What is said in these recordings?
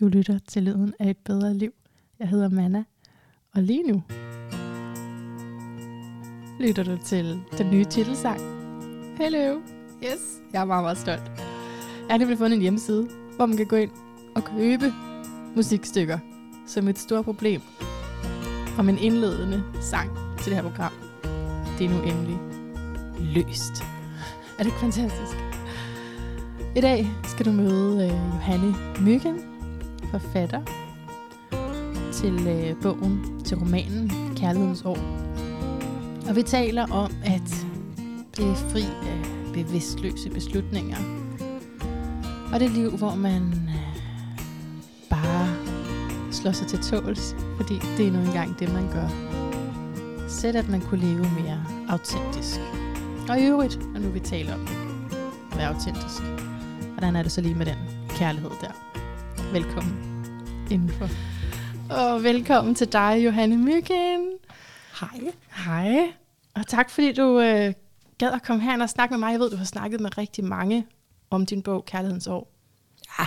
Du lytter til Lyden af et bedre liv. Jeg hedder Manna, og lige nu lytter du til den nye titelsang. Hello. Yes, jeg er meget, meget stolt. Jeg har nemlig fundet en hjemmeside, hvor man kan gå ind og købe musikstykker som et stort problem om en indledende sang til det her program. Det er nu endelig løst. Er det ikke fantastisk? I dag skal du møde øh, Johanne Myggen, forfatter til øh, bogen, til romanen Kærlighedens År. Og vi taler om, at det fri af bevidstløse beslutninger. Og det liv, hvor man øh, bare slår sig til tåls, fordi det er nu engang det, man gør. Sæt, at man kunne leve mere autentisk. Og i øvrigt, når nu vi taler om det, at være autentisk. Hvordan er det så lige med den kærlighed der? Velkommen indenfor. Og velkommen til dig, Johanne Myggen. Hej. Hej. Og tak fordi du øh, gad at komme her og snakke med mig. Jeg ved, du har snakket med rigtig mange om din bog, Kærlighedens År. Ja,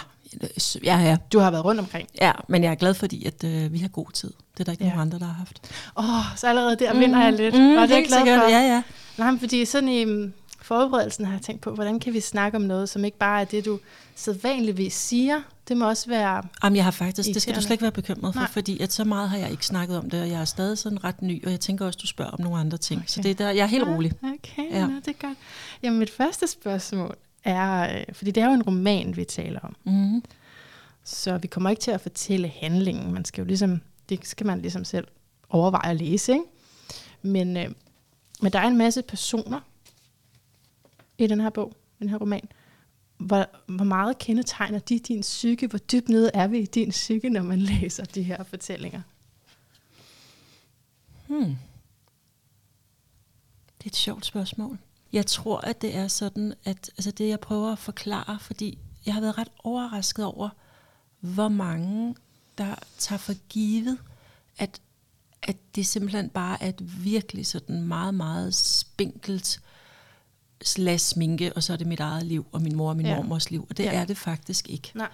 ja, ja. Du har været rundt omkring. Ja, men jeg er glad fordi, at øh, vi har god tid. Det er der ikke Ja. nogen andre, der har haft. Åh, oh, så allerede der vinder jeg lidt. Mm, og det er helt glad sikkert. for. Ja, ja. Nej, men fordi sådan i mm, forberedelsen har jeg tænkt på, hvordan kan vi snakke om noget, som ikke bare er det, du sædvanligvis siger. Det må også være... Jamen, jeg har faktisk, det skal du slet ikke være bekymret for, Nej. Fordi at så meget har jeg ikke snakket om det, og jeg er stadig sådan ret ny, og jeg tænker også, du spørger om nogle andre ting. Okay. Så det er der, jeg er helt rolig. Okay, ja. Ja. nå, det er godt. Jamen, mit første spørgsmål er, øh, fordi det er jo en roman, vi taler om. Mm. Så vi kommer ikke til at fortælle handlingen. Man skal jo ligesom, det skal man ligesom selv overveje at læse, ikke? Men, øh, men der er en masse personer i den her bog, den her roman. Hvor, hvor meget kendetegner de din psyke? Hvor dybt nede er vi i din psyke, når man læser de her fortællinger? Hmm. Det er et sjovt spørgsmål. Jeg tror, at det er sådan, at altså det jeg prøver at forklare, fordi jeg har været ret overrasket over, hvor mange, der tager for givet, at, at det simpelthen bare er et virkelig sådan meget, meget spinkelt slash sminke, og så er det mit eget liv, og min mor og min Ja. mormors liv, og det Ja. ja. er det faktisk ikke. Nej.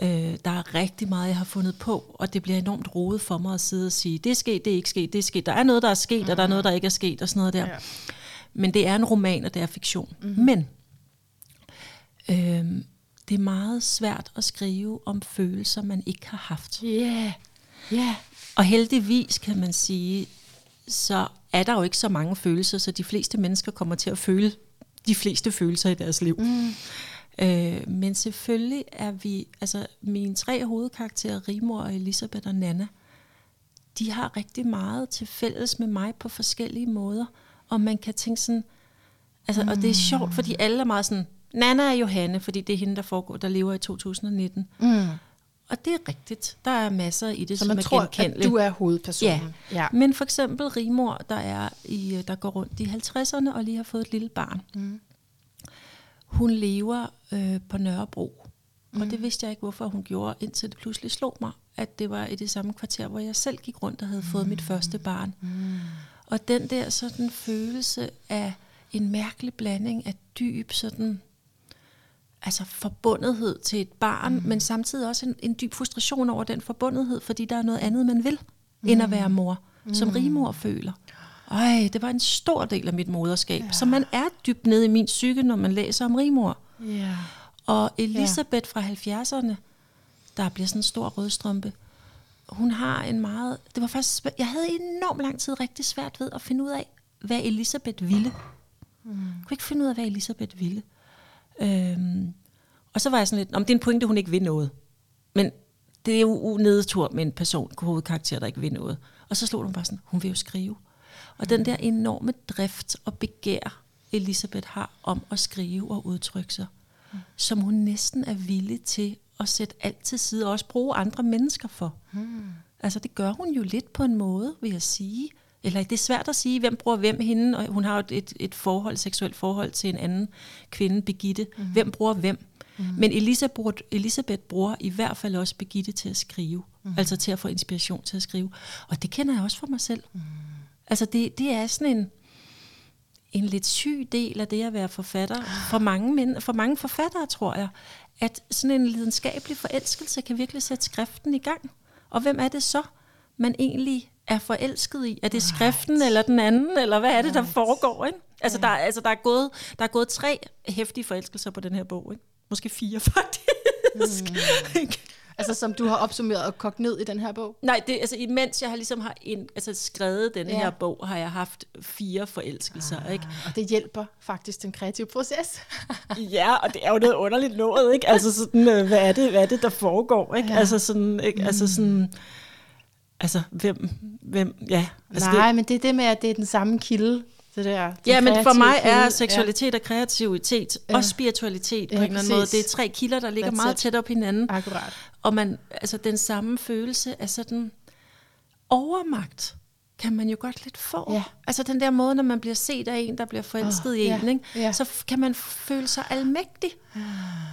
Øh, der er rigtig meget, jeg har fundet på, og det bliver enormt rodet for mig at sidde og sige, det er sket, det er ikke sket, det er sket. Der er noget, der er sket, mm. og der er noget, der ikke er sket, og sådan noget der. Ja. Men det er en roman, og det er fiktion. Mm. Men øh, det er meget svært at skrive om følelser, man ikke har haft. Ja, yeah. ja. Yeah. Og heldigvis kan man sige, så er der jo ikke så mange følelser, så de fleste mennesker kommer til at føle de fleste følelser i deres liv. Mm. Øh, men selvfølgelig er vi, altså mine tre hovedkarakterer, Rimor og Elisabeth og Nana, de har rigtig meget til fælles med mig på forskellige måder. Og man kan tænke sådan, altså, mm. og det er sjovt, fordi alle er meget sådan, Nana er Johanne, fordi det er hende, der foregår, der lever i 2019. Mm. Og det er rigtigt. Der er masser i det, Så som man er tror, at du er hovedpersonen. Ja. ja. Men for eksempel Rimor, der, er i, der går rundt i 50'erne og lige har fået et lille barn. Mm. Hun lever øh, på Nørrebro. Mm. Og Mm. det vidste jeg ikke, hvorfor hun gjorde, indtil det pludselig slog mig, at det var i det samme kvarter, hvor jeg selv gik rundt og havde fået mit første barn. Mm. Og den der sådan følelse af en mærkelig blanding af dyb sådan altså forbundethed til et barn, mm. men samtidig også en, en dyb frustration over den forbundethed, fordi der er noget andet, man vil, mm. end at være mor, mm. som rimor føler. Ej, det var en stor del af mit moderskab, Ja. ja. så man er dybt nede i min psyke, når man læser om rimor. Ja. Og Elisabeth fra 70'erne, der bliver sådan en stor rødstrømpe, hun har en meget... Det var faktisk, jeg havde enormt lang tid rigtig svært ved at finde ud af, hvad Elisabeth ville. Mm. Jeg kunne ikke finde ud af, hvad Elisabeth ville. Øhm, og så var jeg sådan lidt, om det er en pointe, hun ikke vil noget. Men det er jo nedtur med en person, hovedkarakter, der ikke vil noget. Og så slog hun bare sådan, hun vil jo skrive. Og den der enorme drift og begær, Elisabeth har om at skrive og udtrykke sig, mm. som hun næsten er villig til at sætte alt til side, og også bruge andre mennesker for. Mm. Altså det gør hun jo lidt på en måde, vil jeg sige. Eller det er svært at sige, hvem bruger hvem hende, og hun har jo et, et, et forhold, seksuelt forhold til en anden kvinde, Begitte. Mm. Hvem bruger hvem? Mm. Men Elisabeth, Elisabeth bruger i hvert fald også Begitte til at skrive. Mm. Altså til at få inspiration til at skrive. Og det kender jeg også for mig selv. Mm. Altså det, det er sådan en... en lidt syg del af det at være forfatter. For mange, men, for mange forfattere, tror jeg, at sådan en lidenskabelig forelskelse kan virkelig sætte skriften i gang. Og hvem er det så, man egentlig er forelsket i? Er det skriften right. eller den anden, eller hvad er det, der right. foregår? Ikke? Altså, ja. der, altså der, er gået, der er gået tre hæftige forelskelser på den her bog. Ikke? Måske fire, faktisk. Mm. Altså som du har opsummeret og kogt ned i den her bog? Nej, det, altså imens jeg har ligesom har ind, altså skrevet denne ja. her bog, har jeg haft fire forelskelser. Ah, ikke? Og det hjælper faktisk den kreative proces. ja, og det er jo noget underligt noget, ikke? Altså sådan, øh, hvad er det, hvad er det der foregår, ikke? Ja. Altså sådan, ikke? Altså mm. sådan, altså hvem, hvem, ja. Altså Nej, det, men det er det med, at det er den samme kilde, det der. Ja, men for mig kilde. er seksualitet ja. og kreativitet ja. og spiritualitet på ja, en eller anden måde. Det er tre kilder, der ligger That's meget tæt op hinanden. Akkurat. Og man, altså den samme følelse af sådan overmagt kan man jo godt lidt få. Ja. Altså den der måde, når man bliver set af en, der bliver forelsket oh, i en, ikke? Ja. så kan man føle sig almægtig.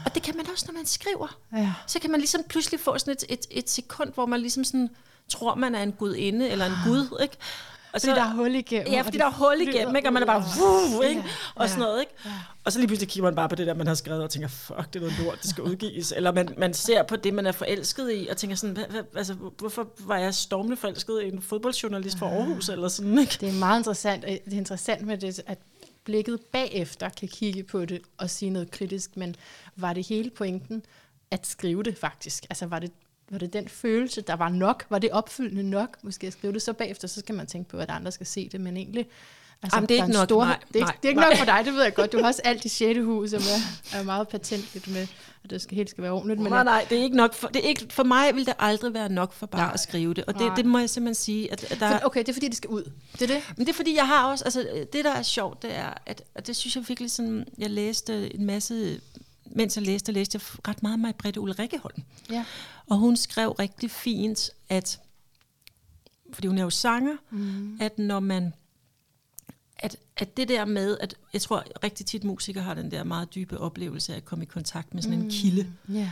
Og det kan man også, når man skriver. Ja. Så kan man ligesom pludselig få sådan et, et, et sekund, hvor man ligesom sådan tror, man er en gudinde eller en gud. Ikke? Og så, fordi der er hul igennem. Ja, fordi der er hul igennem, ikke? og man er bare, wuh, ikke? Ja, og sådan noget, ikke? Ja. Og så lige pludselig kigger man bare på det der, man har skrevet, og tænker, fuck, det er noget lort, det skal udgives. Eller man, man ser på det, man er forelsket i, og tænker sådan, altså, hvorfor var jeg stormende forelsket i en fodboldjournalist fra Aarhus, eller sådan, ikke? Det er meget interessant, det er interessant med det, at blikket bagefter kan kigge på det og sige noget kritisk, men var det hele pointen at skrive det faktisk? Altså var det var det den følelse, der var nok? Var det opfyldende nok? Måske at skrive det så bagefter, så skal man tænke på, at andre skal se det, men egentlig... Altså, Jamen, det er ikke nok store, nej, det er, nej, det er ikke nej. nok for dig, det ved jeg godt. Du har også alt i 6. hus, som er, er meget patentligt med, at det skal helt skal være ordentligt. Men nej, nej, det er ikke nok for, det er ikke, for mig vil det aldrig være nok for bare nej, at skrive det. Og det, det må jeg simpelthen sige. At, at der, for, okay, det er fordi, det skal ud. Det er det? Men det er fordi, jeg har også, altså det der er sjovt, det er, at, at det synes jeg virkelig sådan, jeg læste en masse mens jeg læste, læste jeg ret meget med Britte Ulrikkeholm. Ja. Og hun skrev rigtig fint, at, fordi hun er jo sanger, mm. at når man, at, at det der med, at jeg tror rigtig tit musikere har den der meget dybe oplevelse af at komme i kontakt med sådan mm. en kilde. Yeah.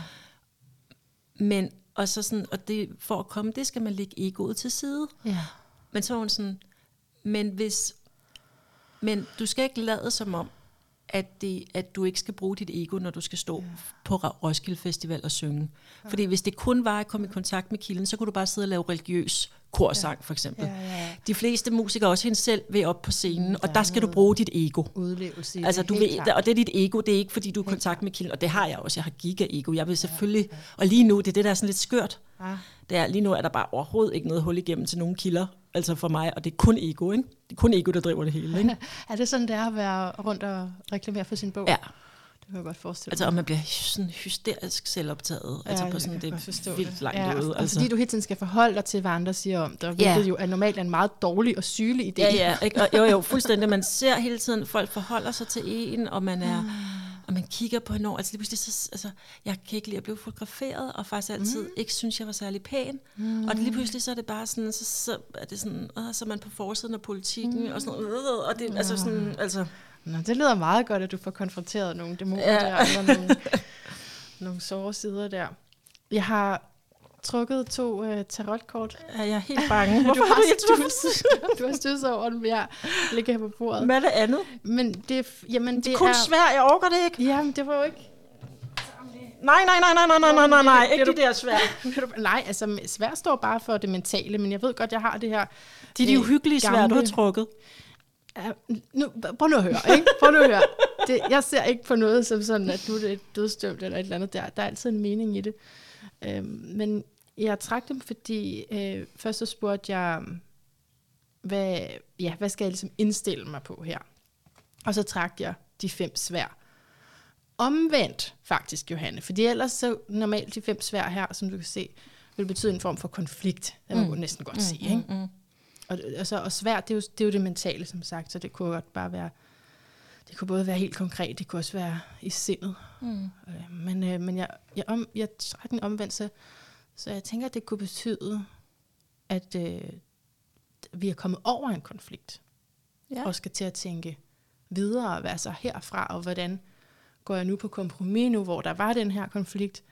Men, og så sådan, og det, for at komme, det skal man lægge egoet til side. Yeah. Men så var hun sådan, men hvis, men du skal ikke lade som om, at, det, at du ikke skal bruge dit ego, når du skal stå ja. på Roskilde Festival og synge. Ja. Fordi hvis det kun var at komme i kontakt med kilden, så kunne du bare sidde og lave religiøs korsang, ja. for eksempel. Ja, ja, ja. De fleste musikere, også hende selv, vil op på scenen, der og der skal du bruge dit ego. Udlevelse altså, du vil, og det er dit ego, det er ikke fordi, du er i kontakt med kilden, og det har jeg også, jeg har giga-ego. Jeg vil selvfølgelig, ja, ja. og lige nu, det er det, der er sådan lidt skørt. Ja. Det er, lige nu er der bare overhovedet ikke noget hul igennem til nogen kilder, altså for mig, og det er kun ego, ikke? Det er kun ego, der driver det hele, ikke? er det sådan, det er at være rundt og reklamere for sin bog? Ja. Det kan jeg godt forestille Altså, og man bliver sådan hysterisk selvoptaget. Ja, altså på sådan det vildt langt ja, ud. Altså. Fordi du hele tiden skal forholde dig til, hvad andre siger om dig. Ja. Hvilket jo er normalt en meget dårlig og sygelig idé. Ja, ja. Ikke? Og, jo, jo, fuldstændig. Man ser hele tiden, folk forholder sig til en, og man er... Og man kigger på hende altså lige pludselig, så, altså, jeg kan ikke lide at blive fotograferet, og faktisk altid mm. ikke synes, jeg var særlig pæn. Mm. Og lige pludselig, så er det bare sådan, så, så er det sådan, øh, så er man på forsiden af politikken, mm. og sådan, øh, og det, altså sådan, altså, Nå, det lyder meget godt, at du får konfronteret nogle dæmoner ja. der, eller nogle, nogle såre sider der. Jeg har trukket to uh, tarotkort. Jeg er helt bange. Hvorfor du har du stus, du har stus over dem, jeg ligger her på bordet. Hvad er det andet? Men det, jamen, det, det er kun er, svært, jeg orker det ikke. Jamen, det var jo ikke... Nej, nej, nej, nej, nej, nej, nej, nej, nej, ikke det der svært. Nej, altså svært står bare for det mentale, men jeg ved godt, jeg har det her... De er de uhyggelige svært, du har trukket. Ja, nu, prøv nu at høre, ikke? Prøv nu at høre. Det, jeg ser ikke på noget som sådan, at nu er det dødstømt eller et eller andet der. Der er altid en mening i det. Øhm, men jeg trak dem, fordi øh, først så spurgte jeg, hvad, ja, hvad skal jeg ligesom indstille mig på her? Og så trak jeg de fem svær. Omvendt faktisk, Johanne, fordi ellers så normalt de fem svær her, som du kan se, vil betyde en form for konflikt. Det må mm. næsten godt mm, sige, ikke? Mm, mm. Og, altså, og svært, det er, jo, det er jo det mentale, som sagt, så det kunne godt bare være, det kunne både være helt konkret, det kunne også være i sindet. Mm. Øh, men øh, men jeg, jeg, om, jeg trækker den omvendt, så, så jeg tænker, at det kunne betyde, at øh, vi er kommet over en konflikt, ja. og skal til at tænke videre, hvad så herfra, og hvordan går jeg nu på kompromis nu, hvor der var den her konflikt,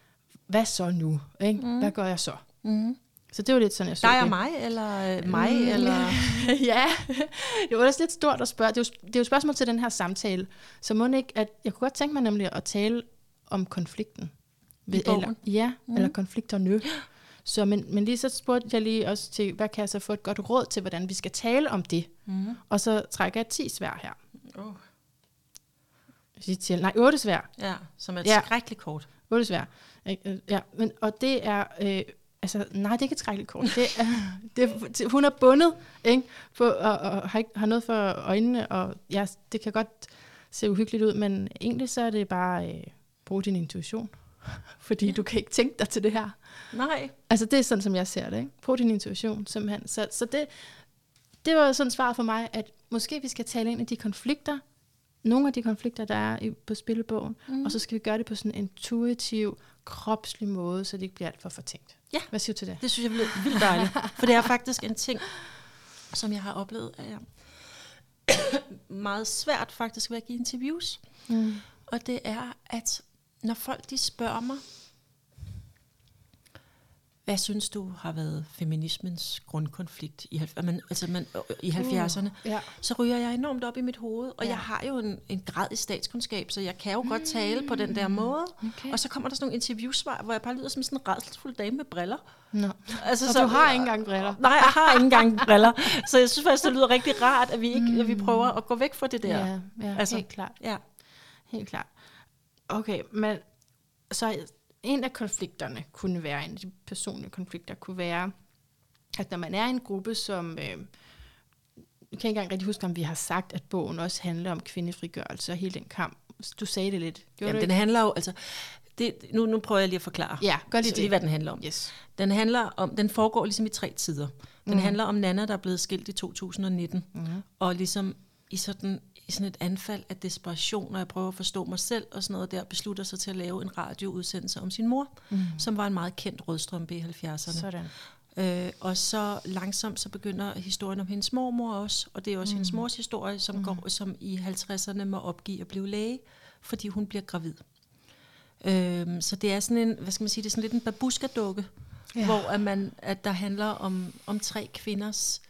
hvad så nu? Ikke? Mm. Hvad gør jeg så? Mm. Så det var lidt sådan, jeg så Dig og mig, eller øh, mig, Mm, eller... ja, det var også lidt stort at spørge. Det er, jo, det er jo et spørgsmål til den her samtale. Så må ikke, at jeg kunne godt tænke mig nemlig at tale om konflikten. I bogen? Eller, ja, mm. eller konflikterne. Så, men, men lige så spurgte jeg lige også til, hvad kan jeg så få et godt råd til, hvordan vi skal tale om det? Mm. Og så trækker jeg 10 svær her. Oh. Jeg siger Nej, 8 svær. Ja, som er et Ja. skrækkeligt kort. 8 svær. Ikke? Øh, Ja, men, og det er... Øh, altså, nej, det er ikke et skrækkeligt kort. Det er, det er, det- hun er bundet, ikke? På, og, og har, ikke, har noget for øjnene, og ja, det kan godt se uhyggeligt ud, men egentlig så er det bare øh, brug din intuition. Fordi ja. du kan ikke tænke dig til det her. Nej. Altså, det er sådan, som jeg ser det, ikke? Brug din intuition, simpelthen. Så, så det, det var sådan svar for mig, at måske vi skal tale ind i de konflikter, nogle af de konflikter, der er i, på spillebogen, mm. og så skal vi gøre det på sådan en intuitiv, kropslig måde, så det ikke bliver alt for fortænkt. Ja. Hvad siger du til det? Det synes jeg er vildt dejligt. For det er faktisk en ting, som jeg har oplevet, er meget svært faktisk ved at give interviews. Mm. Og det er, at når folk de spørger mig, hvad synes du har været feminismens grundkonflikt i, man, altså man, i 70'erne? Ja. så ryger jeg enormt op i mit hoved, og Ja. jeg har jo en, en grad i statskundskab, så jeg kan jo godt tale på den der måde. Okay. Og så kommer der sådan nogle interviewsvar, hvor jeg bare lyder som sådan en redselsfuld dame med briller. Nå. Altså, Og du har ikke engang briller. Nej, jeg har ikke engang briller. Så jeg synes faktisk, det lyder rigtig rart, at vi, ikke, at vi prøver at gå væk fra det der. Ja, ja Altså, helt klart. Ja. Helt klart. Okay, men så en af konflikterne kunne være, en af de personlige konflikter kunne være, at når man er i en gruppe, som... Øh, jeg kan ikke engang rigtig huske, om vi har sagt, at bogen også handler om kvindefrigørelse og hele den kamp. Du sagde det lidt. Gjorde Jamen, den handler jo, altså, det, nu, nu prøver jeg lige at forklare. Ja, gør lige Så det. lige, hvad den handler om. Yes. Den handler om, den foregår ligesom i tre tider. Den mm. handler om Nana, der er blevet skilt i 2019, mm. og ligesom i sådan, i sådan et anfald af desperation, og jeg prøver at forstå mig selv og sådan noget der, beslutter sig til at lave en radioudsendelse om sin mor, mm. som var en meget kendt rødstrømpe i 70'erne. Sådan. Øh, og så langsomt så begynder historien om hendes mormor også, og det er også mm. hendes mors historie, som, mm. går, som i 50'erne må opgive at blive læge, fordi hun bliver gravid. Øhm, så det er sådan en, hvad skal man sige, det er sådan lidt en babuskadukke, ja. hvor at man, at der handler om, om tre kvinders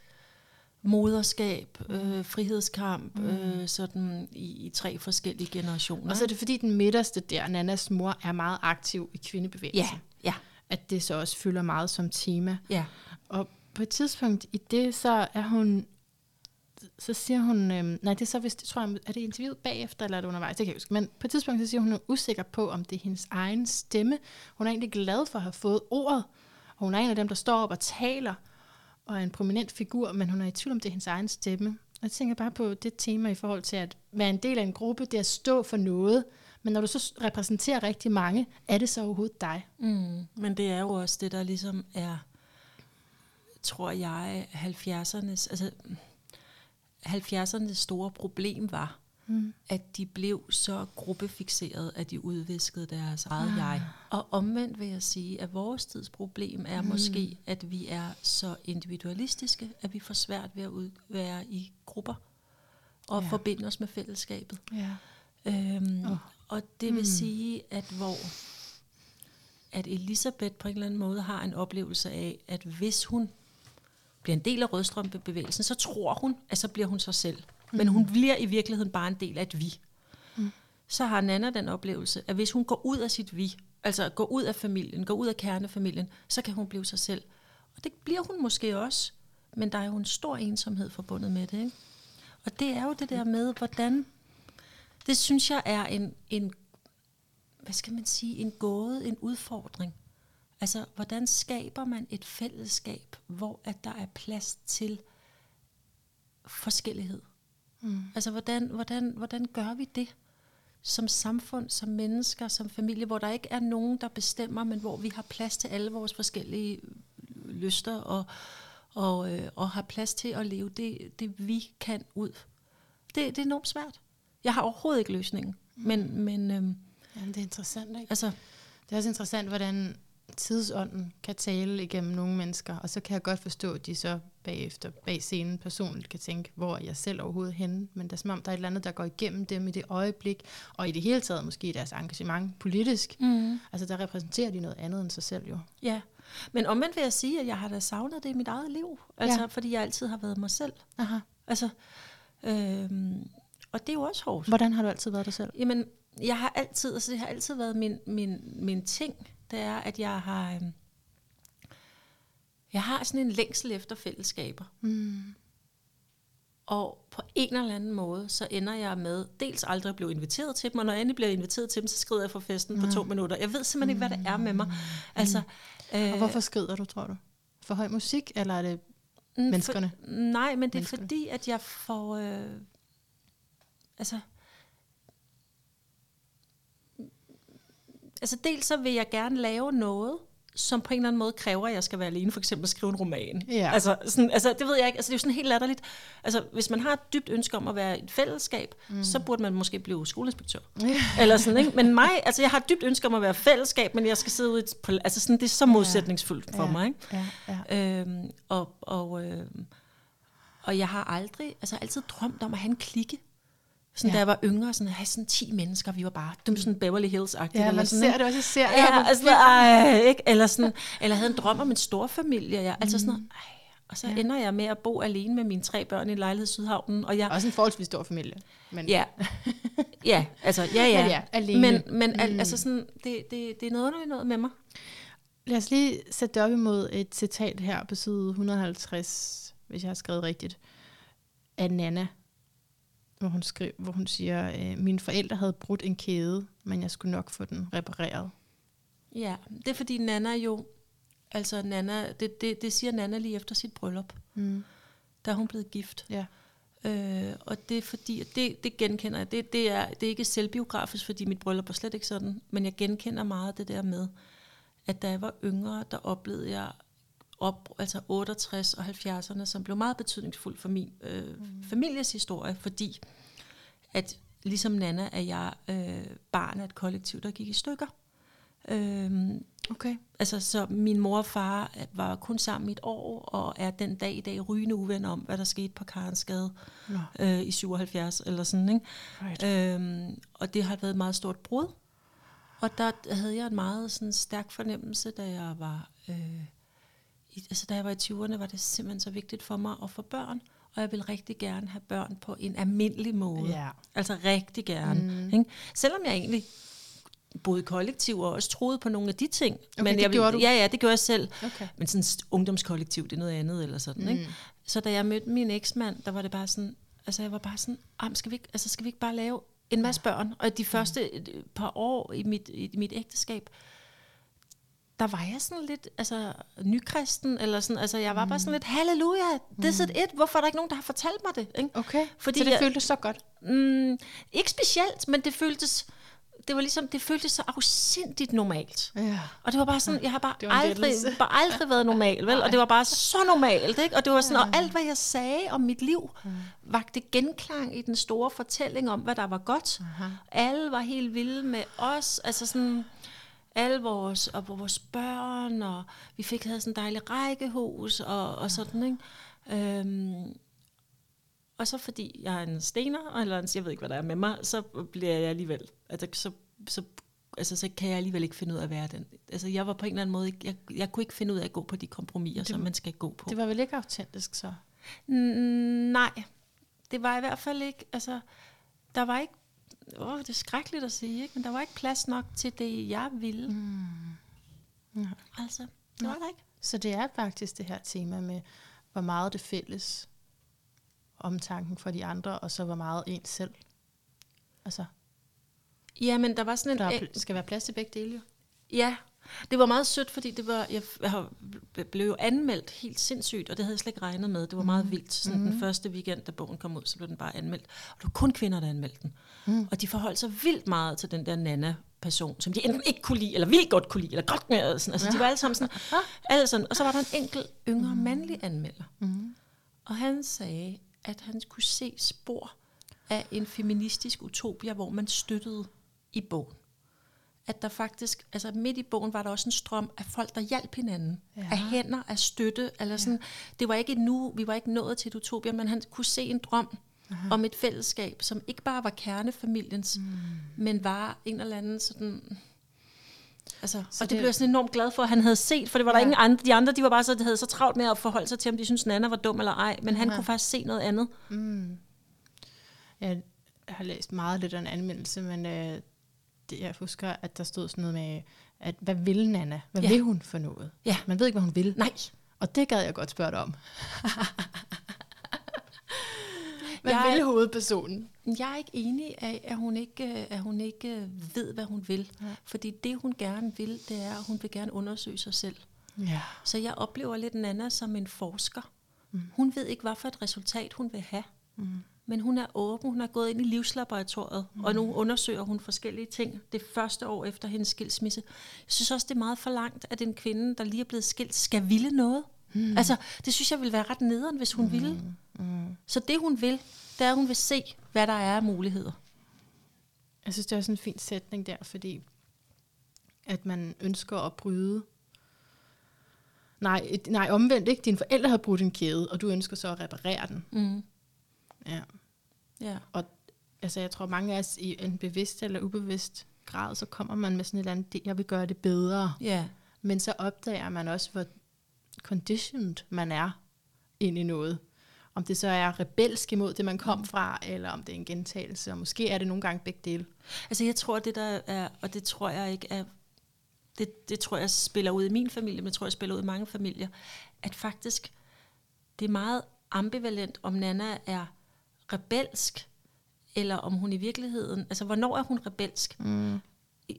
moderskab, øh, frihedskamp, mm. øh, sådan i, i tre forskellige generationer. Og så er det fordi, den midterste der, Nannas mor, er meget aktiv i kvindebevægelsen. ja, ja, At det så også fylder meget som tema. ja. Og på et tidspunkt i det, så er hun, så siger hun, øhm, nej, det er så vist, det tror jeg, er det interviewet bagefter, eller er det undervejs, det kan jeg ikke huske. Men på et tidspunkt, så siger hun, hun er usikker på, om det er hendes egen stemme. Hun er egentlig glad for at have fået ordet, og hun er en af dem, der står op og taler, og er en prominent figur, men hun er i tvivl om, det er hendes egen stemme. Og jeg tænker bare på det tema i forhold til at være en del af en gruppe, det er at stå for noget, men når du så repræsenterer rigtig mange, er det så overhovedet dig? Mm, men det er jo også det, der ligesom er, tror jeg, 70'ernes, altså 70'ernes store problem var, mm. at de blev så gruppefixeret, at de udviskede deres eget ah. jeg. Og omvendt vil jeg sige, at vores tids problem er mm. måske, at vi er så individualistiske, at vi får svært ved at ud, være i grupper og Ja. forbinde os med fællesskabet. Ja. Øhm, oh. Og det vil sige, at hvor at Elisabeth på en eller anden måde har en oplevelse af, at hvis hun bliver en del af rødstrømpebevægelsen, så tror hun, at så bliver hun sig selv. Men hun bliver i virkeligheden bare en del af et vi. Mm. Så har Nana den oplevelse, at hvis hun går ud af sit vi, altså går ud af familien, går ud af kernefamilien, så kan hun blive sig selv. Og det bliver hun måske også, men der er jo en stor ensomhed forbundet med det. Ikke? Og det er jo det der med, hvordan... Det synes jeg er en, en hvad skal man sige, en gåde, en udfordring. Altså, hvordan skaber man et fællesskab, hvor at der er plads til forskellighed? Mm. Altså, hvordan, hvordan, hvordan gør vi det som samfund, som mennesker, som familie, hvor der ikke er nogen, der bestemmer, men hvor vi har plads til alle vores forskellige lyster og, og, øh, og har plads til at leve det, det vi kan ud. Det, det er enormt svært. Jeg har overhovedet ikke løsningen, men, men øhm, Jamen, det er interessant, ikke? altså, Det er også interessant, hvordan tidsånden kan tale igennem nogle mennesker, og så kan jeg godt forstå, at de så bagefter, bag scenen personligt kan tænke, hvor er jeg selv overhovedet henne, men det er som om, der er et eller andet, der går igennem dem i det øjeblik, og i det hele taget måske deres engagement politisk. mm. Altså der repræsenterer de noget andet end sig selv jo. Ja, Men omvendt vil jeg sige, at jeg har da savnet det i mit eget liv. Altså, ja. fordi jeg altid har været mig selv. Aha. Altså, øhm, og det er jo også hårdt. Hvordan har du altid været dig selv? Jamen, jeg har altid, altså det har altid været min, min, min ting, det er, at jeg har, øhm, jeg har sådan en længsel efter fællesskaber. Mm. Og på en eller anden måde, så ender jeg med dels aldrig at blive inviteret til dem, og når jeg endelig bliver inviteret til dem, så skrider jeg fra festen på to minutter. Jeg ved simpelthen ikke, hvad det er med mig. Altså, øh, Og hvorfor skrider du, tror du? For høj musik, eller er det Mm, menneskerne? For, nej, men det er Menneskerne. fordi, at jeg får... Øh, altså... Altså dels så vil jeg gerne lave noget, som på en eller anden måde kræver, at jeg skal være alene, for eksempel at skrive en roman. Ja. Altså, sådan, altså, det ved jeg ikke. Altså, det er jo sådan helt latterligt. Altså, hvis man har et dybt ønske om at være i et fællesskab, mm. så burde man måske blive skoleinspektør. Eller sådan, ikke? Men mig, altså, jeg har et dybt ønske om at være fællesskab, men jeg skal sidde ude på- altså, sådan, det er så modsætningsfuldt for Ja, mig, ikke? Ja, ja. Øhm, og, og, øhm, og jeg har aldrig, altså altid drømt om at have en klikke. Sådan, Ja. da jeg var yngre, sådan at have sådan 10 mennesker, vi var bare, dem sådan Beverly Hills-agtigt. Ja, eller man sådan, ser det også i serier. Ja, altså, ej, ikke? Eller, sådan, eller havde en drøm om en stor familie. Ja, altså sådan noget, ej. Og så Ja. ender jeg med at bo alene med mine tre børn i lejlighed Sydhavnen. Og jeg, Også en forholdsvis stor familie. Men ja, ja, altså, ja, ja. Men ja, alene. Men, men al, Mm. altså sådan, det, det, det er noget underligt noget med mig. Lad os lige sætte det op imod et citat her på side 150, hvis jeg har skrevet rigtigt, af Nana, hvor hun, skriver, hvor hun siger, øh, mine forældre havde brudt en kæde, men jeg skulle nok få den repareret. Ja, det er fordi Nana jo, altså Nana, det, det, det siger Nana lige efter sit bryllup. Mm. Der er hun blevet gift. Ja. Øh, og det er fordi, det, det genkender jeg, det, det, er, det er ikke selvbiografisk, fordi mit bryllup var slet ikke sådan, men jeg genkender meget det der med, at da jeg var yngre, der oplevede jeg op, altså 68 og 70'erne, som blev meget betydningsfuldt for min øh, mm. families historie, fordi at ligesom Nana er jeg øh, barn af et kollektiv, der gik i stykker. Øhm, Okay. Altså, så min mor og far var kun sammen i et år, og er den dag i dag rygende uvenner om, hvad der skete på Karensgade Nå, øh, i 77 eller sådan, ikke? right. Øhm, og det har været et meget stort brud. Og der havde jeg en meget sådan, stærk fornemmelse, da jeg var øh, i, altså, da jeg var i 20'erne, var det simpelthen så vigtigt for mig at få børn. Og jeg vil rigtig gerne have børn på en almindelig måde. Ja. Altså rigtig gerne. Mm. Ikke? Selvom jeg egentlig boede i kollektiv og også troede på nogle af de ting. Okay, men det jeg, gjorde du? Ja, ja, det gjorde jeg selv. Okay. Men sådan ungdomskollektiv, det er noget andet eller sådan. Mm. Ikke? Så da jeg mødte min eksmand, der var det bare sådan, altså jeg var bare sådan, "Am, skal vi ikke, altså skal vi ikke bare lave en masse børn? Og de første øh, par år i mit, i mit ægteskab, der var jeg sådan lidt, altså nykristen, eller sådan, altså jeg var bare sådan lidt, halleluja, this is it, hvorfor er der ikke nogen, der har fortalt mig det? Ikke? Okay, Fordi så det jeg- føltes så godt. Mm, ikke specielt, men det føltes, det var ligesom, det føltes så afsindigt normalt. Ja. Og det var bare sådan, jeg har bare aldrig, bare aldrig været normal, vel? Og det var bare så normalt, ikke? Og det var sådan, og alt hvad jeg sagde om mit liv, vagte genklang i den store fortælling om, hvad der var godt. Alle var helt vilde med os, altså sådan, alle vores, og vores børn, og vi fik havde sådan en dejlig rækkehus, og, og sådan, ikke? Øhm, og så fordi jeg er en stener, eller en, jeg ved ikke, hvad der er med mig, så bliver jeg alligevel, altså, så, så, altså, så kan jeg alligevel ikke finde ud af at være den. Altså, jeg var på en eller anden måde, jeg, jeg kunne ikke finde ud af at gå på de kompromiser, som man skal gå på. Det var vel ikke autentisk så? Mm, nej, det var i hvert fald ikke, altså, der var ikke, åh, det er skrækkeligt at sige, ikke? men der var ikke plads nok til det, jeg ville. Mm. Ja. Altså, det var der ikke. Så det er faktisk det her tema med, hvor meget det fælles omtanken for de andre, og så hvor meget ens selv. Altså, Ja, men der var sådan en... der er en- skal være plads til begge dele jo. Ja, det var meget sødt, fordi det var, jeg, jeg blev jo anmeldt helt sindssygt, og det havde jeg slet ikke regnet med. Det var meget vildt. Sådan mm. Den første weekend, da bogen kom ud, så blev den bare anmeldt. Og det var kun kvinder, der anmeldte den. Mm. Og de forholdt sig vildt meget til den der Nana-person, som de enten ikke kunne lide, eller vildt godt kunne lide, eller godt med. Sådan. Altså, de var alle sammen sådan, alle sådan. Og så var der en enkelt yngre mandlig anmelder. Mm. Og han sagde, at han kunne se spor af en feministisk utopia, hvor man støttede i bogen at der faktisk, altså midt i bogen var der også en strøm af folk, der hjalp hinanden. Ja. Ja. Af hænder, af støtte. Eller sådan. Det var ikke nu, vi var ikke nået til et utopia, men han kunne se en drøm Aha. om et fællesskab, som ikke bare var kernefamiliens, mm. men var en eller anden sådan Altså, Så og det, det- blev jeg sådan enormt glad for, at han havde set, for det var der Ja. ingen andre. De andre, de var bare så, de havde så travlt med at forholde sig til, om de syntes, Nana var dum eller ej. Men han kunne faktisk se noget andet. Jeg har læst meget lidt af en anmeldelse, men øh, det, jeg husker, at der stod sådan noget med, at hvad vil Nana? Hvad Ja. vil hun for noget? Ja. Man ved ikke, hvad hun vil. Nej. Og det gad jeg godt spørge dig om. hvad Jeg- vil hovedpersonen? Jeg er ikke enig af, at hun ikke, at hun ikke ved, hvad hun vil. Ja. Fordi det, hun gerne vil, det er, at hun vil gerne undersøge sig selv. Ja. Så jeg oplever lidt Nana som en forsker. Mm. Hun ved ikke, hvad for et resultat hun vil have. Mm. Men hun er åben, hun er gået ind i livslaboratoriet, mm. og nu undersøger hun forskellige ting det første år efter hendes skilsmisse. Jeg synes også, det er meget for langt, at en kvinde, der lige er blevet skilt, skal ville noget. Mm. Altså, det synes jeg ville være ret nederen, hvis hun mm. ville. Mm. Så det, hun vil, det er, at hun vil se, hvad der er af muligheder. Jeg synes, det er også en fin sætning der, fordi at man ønsker at bryde. Nej, et, nej, omvendt ikke. Dine forældre har brudt en kæde, og du ønsker så at reparere den. Mm. Ja. Ja. Og altså, jeg tror, mange af os i en bevidst eller ubevidst grad, så kommer man med sådan et eller andet, "Det- jeg vil gøre det bedre. Ja. Men så opdager man også, hvor conditioned man er ind i noget. Om det så er rebelsk imod det, man kom fra, eller om det er en gentagelse, og måske er det nogle gange begge dele. Altså jeg tror, det der er, og det tror jeg ikke er, det, det tror jeg spiller ud i min familie, men det tror jeg spiller ud i mange familier, at faktisk det er meget ambivalent, om Nana er rebelsk, eller om hun i virkeligheden, altså hvornår er hun rebelsk? Mm.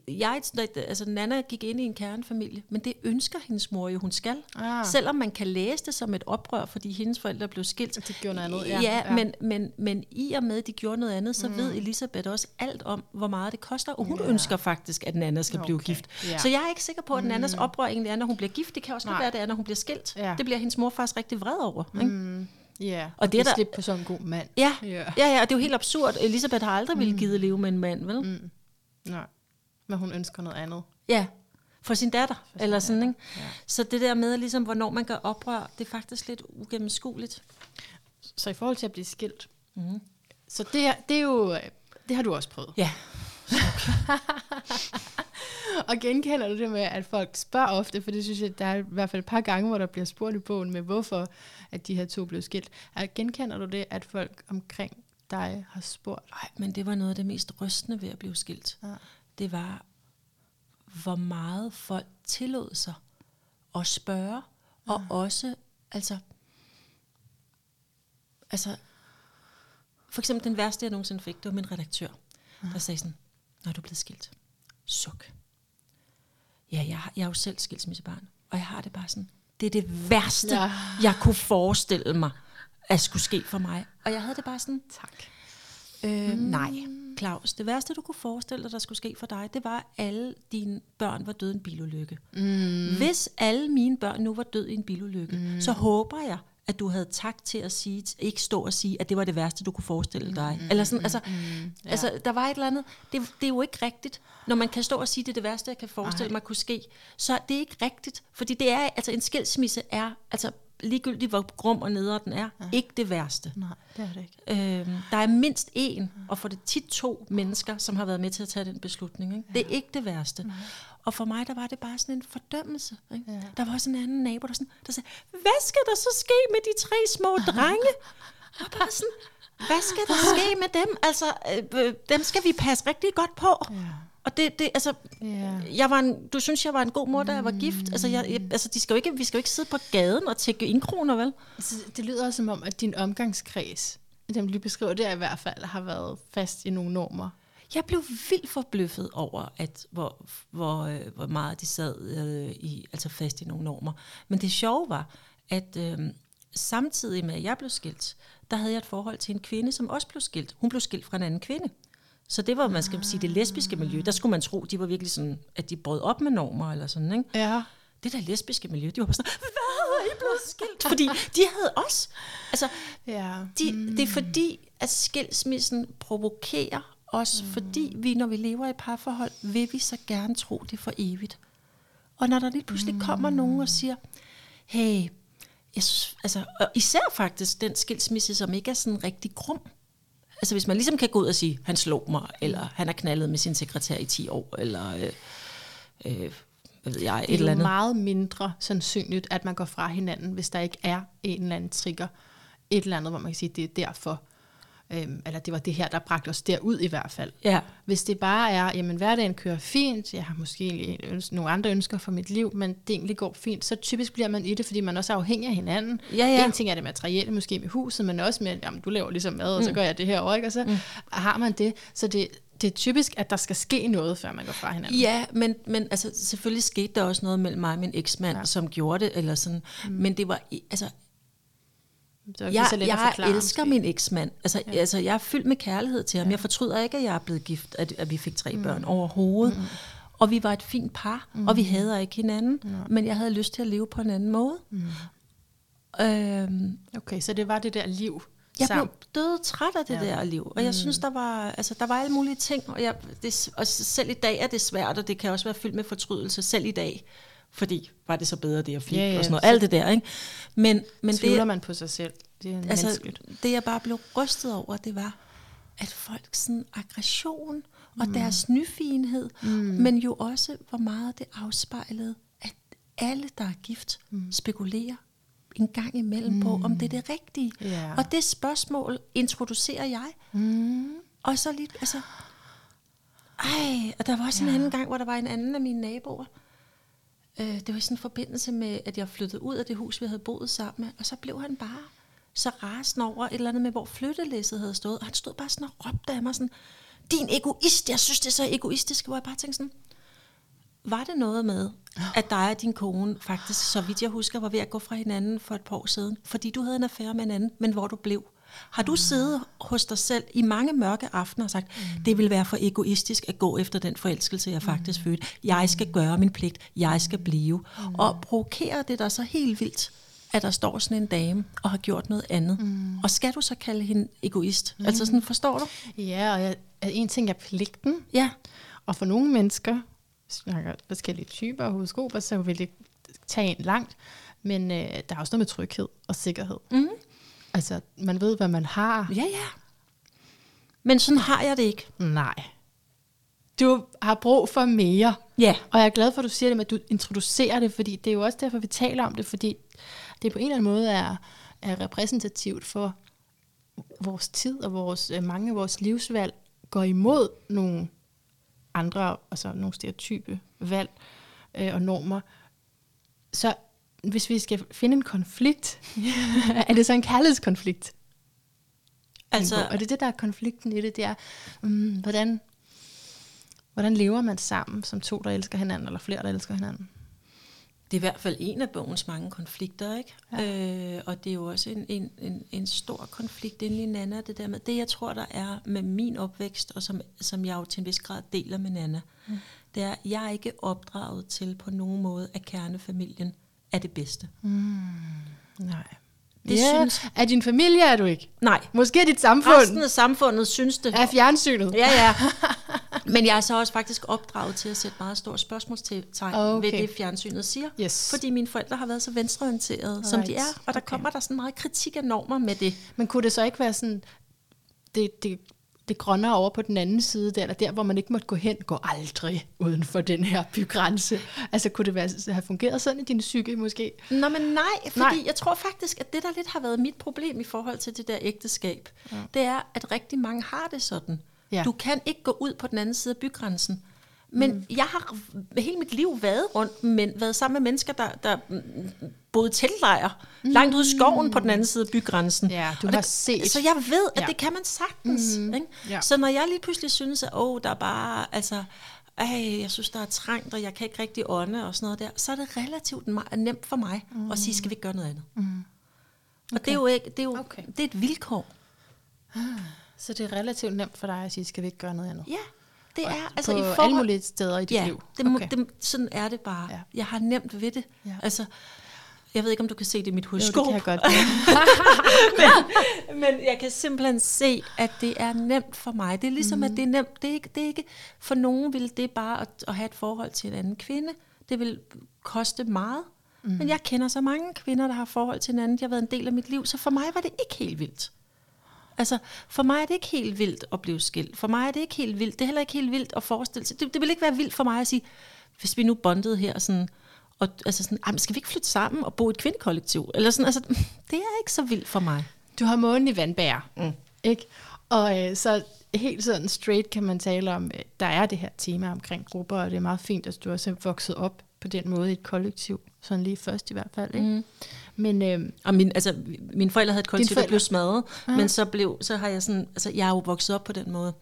Jeg, altså Nana gik ind i en kernefamilie, men det ønsker hendes mor jo, hun skal. Ah. Selvom man kan læse det som et oprør, fordi hendes forældre blev skilt. De gjorde noget andet, Ja, ja, ja. Men, men, men i og med, at de gjorde noget andet, så mm. ved Elisabeth også alt om, hvor meget det koster. Og hun ja. ønsker faktisk, at Nana skal okay. blive gift. ja. Så jeg er ikke sikker på, at Nannas oprør egentlig er, når hun bliver gift. Det kan også Nej. være, at det er, når hun bliver skilt. Ja. Det bliver hendes mor faktisk rigtig vred over. Ikke? Mm, ja, og, Og det er der- er slippe på sådan en god mand. Ja. Ja. ja, ja, og det er jo helt absurd. Elisabeth har aldrig ville give leve med en mand, vel? Mm. Nej, men hun ønsker noget andet. Ja, for sin datter, for sin eller sådan, datter, ikke? Ja. Så det der med, ligesom, hvornår man gør oprør, det er faktisk lidt ugennemskueligt. Så i forhold til at blive skilt, mm. så det, er- det er jo, øh, det har du også prøvet. Ja, Og genkender du det med, at folk spørger ofte, for det synes jeg, der er i hvert fald et par gange, hvor der bliver spurgt i bogen med, hvorfor at de her to blev skilt. Er, genkender du det, at folk omkring dig har spurgt? Nej, men det var noget af det mest rystende ved at blive skilt. Ja. Det var, hvor meget folk tillod sig at spørge, og også, altså, altså, for eksempel den værste, jeg nogensinde fik, det var min redaktør, der sagde sådan, når du er blevet skilt, suk. Ja, jeg, jeg er jo selv skilsmissebarn, og jeg har det bare sådan, det er det værste, ja. jeg kunne forestille mig, at skulle ske for mig. Og jeg havde det bare sådan, Tak. Øh, mm. Nej, Claus. Det værste, du kunne forestille dig, der skulle ske for dig, det var, at alle dine børn var døde i en bilulykke. Mm. Hvis alle mine børn nu var døde i en bilulykke, mm. så håber jeg, at du havde takt til at sige, ikke stå og sige, at det var det værste, du kunne forestille dig. Mm. Eller sådan, altså, mm. ja. altså, der var et eller andet, det, det er jo ikke rigtigt, når man kan stå og sige, det er det værste, jeg kan forestille Ej. mig kunne ske. Så det er ikke rigtigt, fordi det er, altså en skilsmisse er, altså ligegyldigt hvor grum og nedre den er, ja. ikke det værste. Nej, det er det ikke. Øhm, der er mindst en, og for det tit to mennesker, som har været med til at tage den beslutning. Ikke? Ja. Det er ikke det værste. Nej. Og for mig, der var det bare sådan en fordømmelse. Ikke? Ja. Der var også en anden nabo, der, sådan, der sagde, hvad skal der så ske med de tre små drenge? og bare sådan, hvad skal der ske med dem? Altså, øh, øh, dem skal vi passe rigtig godt på. Ja. Og det, det, altså, Ja. jeg var en, du synes, jeg var en god mor, da jeg var gift. Altså, jeg, jeg, altså de skal jo ikke, vi skal jo ikke sidde på gaden og tække indkroner, vel? Altså, det lyder også som om, at din omgangskreds, dem du beskriver der i hvert fald, har været fast i nogle normer. Jeg blev vildt forbløffet over, at hvor, hvor, øh, hvor meget de sad øh, i, altså fast i nogle normer. Men det sjove var, at øh, samtidig med, at jeg blev skilt, der havde jeg et forhold til en kvinde, som også blev skilt. Hun blev skilt fra en anden kvinde. Så det var, man skal sige, det lesbiske miljø. Der skulle man tro, de var virkelig sådan, at de brød op med normer eller sådan, ikke? Ja. Det der lesbiske miljø, de var bare sådan, hvad er I blevet skilt? Fordi de havde også, altså, Ja. de, mm. Det er fordi, at skilsmissen provokerer os, mm. fordi vi, når vi lever i parforhold, vil vi så gerne tro det for evigt. Og når der lige pludselig mm. kommer nogen og siger, hey, jeg synes, altså, og især faktisk den skilsmisse, som ikke er sådan rigtig grum. Altså hvis man ligesom kan gå ud og sige, han slog mig, eller han har knaldet med sin sekretær i 10 år, eller øh, øh, hvad ved jeg, et Det er eller andet. meget mindre sandsynligt, at man går fra hinanden, hvis der ikke er en eller anden trigger. Et eller andet, hvor man kan sige, det er derfor. Øhm, eller det var det her, der bragte os derud i hvert fald. Ja. Hvis det bare er, jamen hverdagen kører fint, jeg har måske nogle andre ønsker for mit liv, men det egentlig går fint, så typisk bliver man i det, fordi man også er afhængig af hinanden. Ja, ja. En ting er det materielle, måske med huset, men også med, jamen du laver ligesom mad, og så gør jeg det her over, ikke? Og så mm. har man det. Så det, det er typisk, at der skal ske noget, før man går fra hinanden. Ja, men, men altså, selvfølgelig skete der også noget mellem mig og min eksmand, ja. som gjorde det, eller sådan. Mm. Men det var, altså, Så det jeg, så jeg forklare, elsker måske. min eksmand. Altså, ja. altså, jeg er fyldt med kærlighed til ham. Ja. Jeg fortryder ikke, at jeg er blevet gift, at, at vi fik tre mm. børn overhovedet. Mm. Og vi var et fint par, mm. og vi hader ikke hinanden. Mm. Men jeg havde lyst til at leve på en anden måde. Mm. Øhm, Okay, så det var det der liv jeg sammen. blev død træt af det ja. der liv, og jeg synes, der var, altså, der var alle mulige ting, og, jeg, det, og selv i dag er det svært, og det kan også være fyldt med fortrydelse, selv i dag, fordi var det så bedre, det jeg fik, Ja, ja, og sådan noget, alt det der, ikke? Men, men Tvivler det, man på sig selv. Det er altså, menneskeligt. det jeg bare blev rystet over, det var, at folk sådan aggression og mm. deres nyfigenhed, mm. men jo også, hvor meget det afspejlede, at alle, der er gift, mm. spekulerer en gang imellem mm. på, om det er det rigtige. Ja. Og det spørgsmål introducerer jeg. Mm. Og så lige, altså... Ej, og der var også ja. en anden gang, hvor der var en anden af mine naboer. Øh, det var i sådan en forbindelse med, at jeg flyttede ud af det hus, vi havde boet sammen med. Og så blev han bare så rasende over et eller andet med, hvor flyttelæsset havde stået. Og han stod bare sådan og råbte af mig sådan, din egoist, jeg synes, det er så egoistisk. Hvor jeg bare tænkte sådan, var det noget med, at dig og din kone faktisk, så vidt jeg husker, var ved at gå fra hinanden for et par år siden, fordi du havde en affære med en anden, men hvor du blev? Har du siddet hos dig selv i mange mørke aftener og sagt, mm. det vil være for egoistisk at gå efter den forelskelse, jeg faktisk mm. fødte. Jeg skal gøre min pligt. Jeg skal blive. Mm. Og provokerer det dig så helt vildt, at der står sådan en dame og har gjort noget andet. Mm. Og skal du så kalde hende egoist? Mm. Altså sådan, forstår du? Ja, og jeg, en ting er pligten, Ja. og for nogle mennesker, snakker forskellige typer og horoskoper, så vil det tage en langt, men øh, der er også noget med tryghed og sikkerhed. Mm. Altså, man ved, hvad man har. Ja, ja. Men sådan har jeg det ikke. Nej. Du har brug for mere. Ja. Og jeg er glad for, at du siger det med, at du introducerer det, fordi det er jo også derfor, vi taler om det, fordi det på en eller anden måde er, er repræsentativt for vores tid og vores, øh, mange af vores livsvalg går imod nogle andre, altså nogle stereotype valg øh, og normer. Så hvis vi skal finde en konflikt, er det så en kærlighedskonflikt? Altså, Og det er det, der er konflikten i det, det er, um, hvordan, hvordan lever man sammen som to, der elsker hinanden, eller flere, der elsker hinanden? Det er i hvert fald en af bogens mange konflikter, ikke? Ja. Øh, og det er jo også en, en, en, en stor konflikt inde i Nana, det der med, det jeg tror, der er med min opvækst, og som, som jeg jo til en vis grad deler med Nana, mm. det er, at jeg er ikke opdraget til på nogen måde, at kernefamilien er det bedste. Nej. Det ja, synes-. Er din familie er du ikke? Nej, Måske er dit samfund resten af samfundet synes det. er fjernsynet. Ja, ja. Men jeg er så også faktisk opdraget til at sætte meget store spørgsmålstegn Okay. ved det, fjernsynet siger. Yes. Fordi mine forældre har været så venstreorienterede, som de Right. er. Og der Okay. kommer der sådan meget kritik af normer med det. Men kunne det så ikke være sådan, det, det, det grønne over på den anden side, der, eller der, hvor man ikke måtte gå hen, gå aldrig uden for den her bygrænse. Altså kunne det være, have fungeret sådan i din psyke måske? Nå, men nej, fordi nej. jeg tror faktisk, at det, der lidt har været mit problem i forhold til det der ægteskab, ja. det er, at rigtig mange har det sådan. Ja. Du kan ikke gå ud på den anden side af bygrænsen. Men mm. jeg har hele mit liv været rundt, men været sammen med mennesker, der, der boede i teltlejr, mm. langt ude i skoven på den anden side af bygrænsen. Ja, du Og har det, set. Så jeg ved, at Ja. det kan man sagtens. Mm. Ikke? Ja. Så når jeg lige pludselig synes, at åh, der er bare, altså, ej, jeg synes, der er trængt, og jeg kan ikke rigtig ånde og sådan noget der, så er det relativt nemt for mig mm. at sige, skal vi ikke gøre noget andet? Mm. Okay. Og det er jo, ikke, det er, jo Okay. det er et vilkår. Så det er relativt nemt for dig at sige, skal vi ikke gøre noget andet? Ja, det er altså på i alle forhold... mulige steder i dit ja, liv? Det, Okay. det, sådan er det bare. Ja. Jeg har nemt ved det. Ja. Altså, jeg ved ikke, om du kan se det i mit Jo, horoskop. det kan jeg godt. men, men jeg kan simpelthen se, at det er nemt for mig. Det er ligesom, mm. at det er nemt. Det er ikke, det er ikke, for nogen vil det bare at, at have et forhold til en anden kvinde. Det vil koste meget. Mm. Men jeg kender så mange kvinder, der har forhold til en anden. Jeg har været en del af mit liv, så for mig var det ikke helt vildt. Altså, for mig er det ikke helt vildt at blive skilt. For mig er det ikke helt vildt. Det er heller ikke helt vildt at forestille sig. Det, det vil ikke være vildt for mig at sige, hvis vi nu bondede her sådan, og altså sådan, "Ej, men skal vi ikke flytte sammen og bo i et kvindekollektiv? Eller sådan, altså, det er ikke så vildt for mig. Du har månen i vandbær, mm. ikke? Og øh, så helt sådan straight kan man tale om, øh, der er det her tema omkring grupper, og det er meget fint, at du også er vokset op på den måde i et kollektiv, sådan lige først i hvert fald, ikke? Mm. Men øh, Og min, altså, mine forældre havde et kollektiv, der blev smadret, men så, blev, så har jeg sådan, altså jeg er jo vokset op på den måde,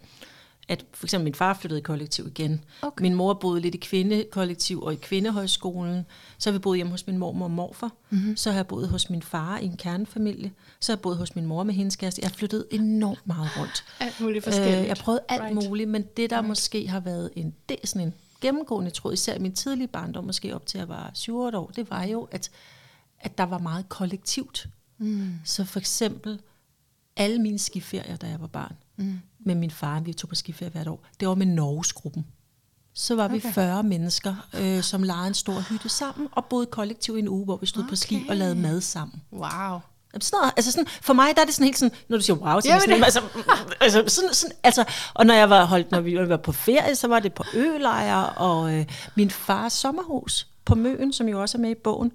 at for eksempel min far flyttede i kollektiv igen. Okay. Min mor boede lidt i kvindekollektiv og i kvindehøjskolen. Så har vi boet hjemme hos min mormor og morfar. Mm-hmm. Så har jeg boet hos min far i en kernefamilie. Så har jeg boet hos min mor med hendes kæreste. Jeg har flyttet enormt meget rundt. alt muligt forskelligt. Øh, jeg har prøvet alt Right. muligt, men det der right. måske har været en, det, sådan en gennemgående tråd, især i min tidlige barndom, måske op til jeg var 7-8 år, det var jo, at, at der var meget kollektivt. Mm. Så for eksempel, alle mine skiferier, da jeg var barn, mm. med min far, vi tog på skiferie hvert år, det var med Norgesgruppen. Så var okay. vi 40 mennesker, øh, som lejede en stor hytte sammen, og boede kollektivt i en uge, hvor vi stod okay. på ski og lavede mad sammen. Wow. Sådan noget, altså sådan, for mig der er det sådan helt sådan, når du siger wow, så det sådan, altså, altså, sådan, sådan, altså, og når jeg var holdt, når vi var på ferie, så var det på ølejre, og øh, min fars sommerhus på Møen, som jo også er med i bogen,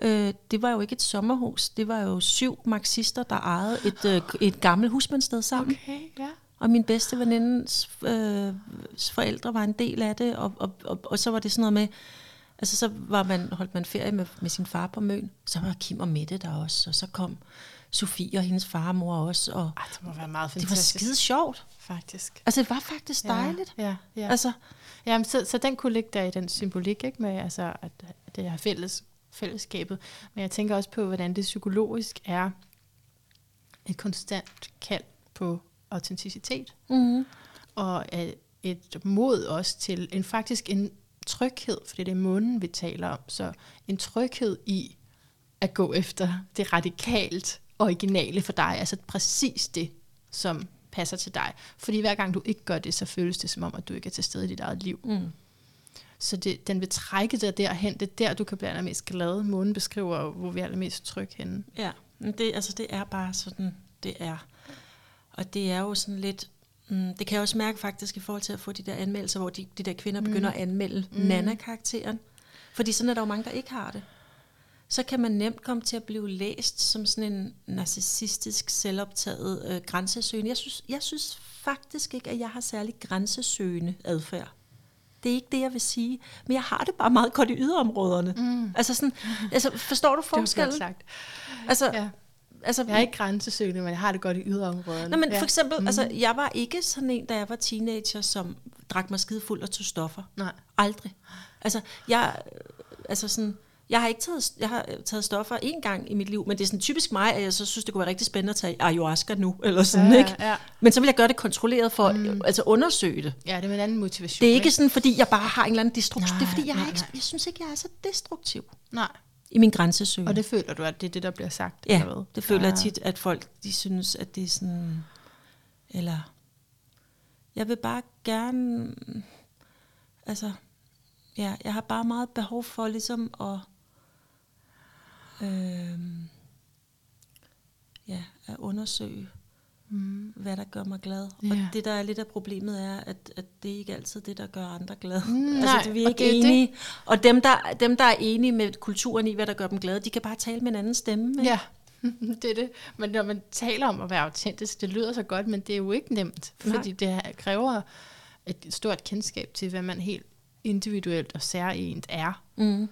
øh, det var jo ikke et sommerhus, det var jo syv marxister, der ejede et, øh, et gammelt husmandssted sammen. Okay, ja. Og min bedste venindes øh, forældre var en del af det, og, og, og, og så var det sådan noget med, altså så var man, holdt man ferie med, med sin far på Møn, så var Kim og Mette der også, og så kom Sofie og hendes far og mor også, og Ej, det må være meget det var fantastisk. skide sjovt. faktisk. Altså det var faktisk dejligt. Ja, ja. ja. Altså, Jamen, så, så den kunne ligge der i den symbolik, ikke? Med, altså, at det er fælles, fællesskabet. Men jeg tænker også på, hvordan det psykologisk er et konstant kald på autenticitet. mm, Og et mod også til en faktisk en tryghed, fordi det er munden, vi taler om. Så en tryghed i at gå efter det radikalt originale for dig. Altså præcis det, som passer til dig. Fordi hver gang du ikke gør det, så føles det som om, at du ikke er til stede i dit eget liv. mm. Så det, den vil trække dig derhen. Det er der, du kan blive allermest glad. Månen beskriver, hvor vi er allermest trygge henne. Ja, men det, altså, det er bare sådan, det er. Og det er jo sådan lidt, mm, det kan jeg også mærke faktisk i forhold til at få de der anmeldelser, hvor de, de der kvinder begynder at anmelde mm. Nana-karakteren. Fordi sådan er der jo mange, der ikke har det. Så kan man nemt komme til at blive læst som sådan en narcissistisk, selvoptaget øh, grænsesøgende. Jeg synes, jeg synes faktisk ikke, at jeg har særlig grænsesøgende adfærd. Det er ikke det, jeg vil sige. Men jeg har det bare meget godt i yderområderne. Mm. Altså sådan, altså, forstår du Det var godt forskellen? sagt. Altså, Ja. altså, Jeg er ikke grænsesøgende, men jeg har det godt i yderområderne. Nå, men ja. for eksempel, mm. altså, jeg var ikke sådan en, da jeg var teenager, som drak mig skide fuld og tog stoffer. Nej. Aldrig. Altså, jeg, altså sådan, jeg har ikke taget, jeg har øh, taget stoffer en gang i mit liv, men det er sådan typisk mig, at jeg så synes, det kunne være rigtig spændende at tage ayahuasca nu, eller sådan, Ja, ikke? ja. Men så vil jeg gøre det kontrolleret for mm. altså undersøge det. Ja, det er med en anden motivation. Det er ikke sådan, fordi jeg bare har en eller anden destruktion. Det er fordi, jeg, nej, ikke, jeg synes ikke, jeg er så destruktiv Nej. i min grænsesøgning. Og det føler du, at det er det, der bliver sagt? Ja, eller hvad? det føler jeg Ah. tit, at folk de synes, at det er sådan... Eller... Jeg vil bare gerne... Altså... Ja, jeg har bare meget behov for ligesom at... Øh, ja, at undersøge, mm. hvad der gør mig glad. Og Ja. det, der er lidt af problemet, er, at, at det ikke altid er det, der gør andre glade. Mm, altså, nej, det, vi er og ikke det er enige. Og dem der, dem, der er enige med kulturen i, hvad der gør dem glade, de kan bare tale med en anden stemme. ikke? Ja, det er det. Men når man taler om at være autentisk, det lyder så godt, men det er jo ikke nemt. Nej. Fordi det kræver et stort kendskab til, hvad man helt individuelt og særligt er. Mm.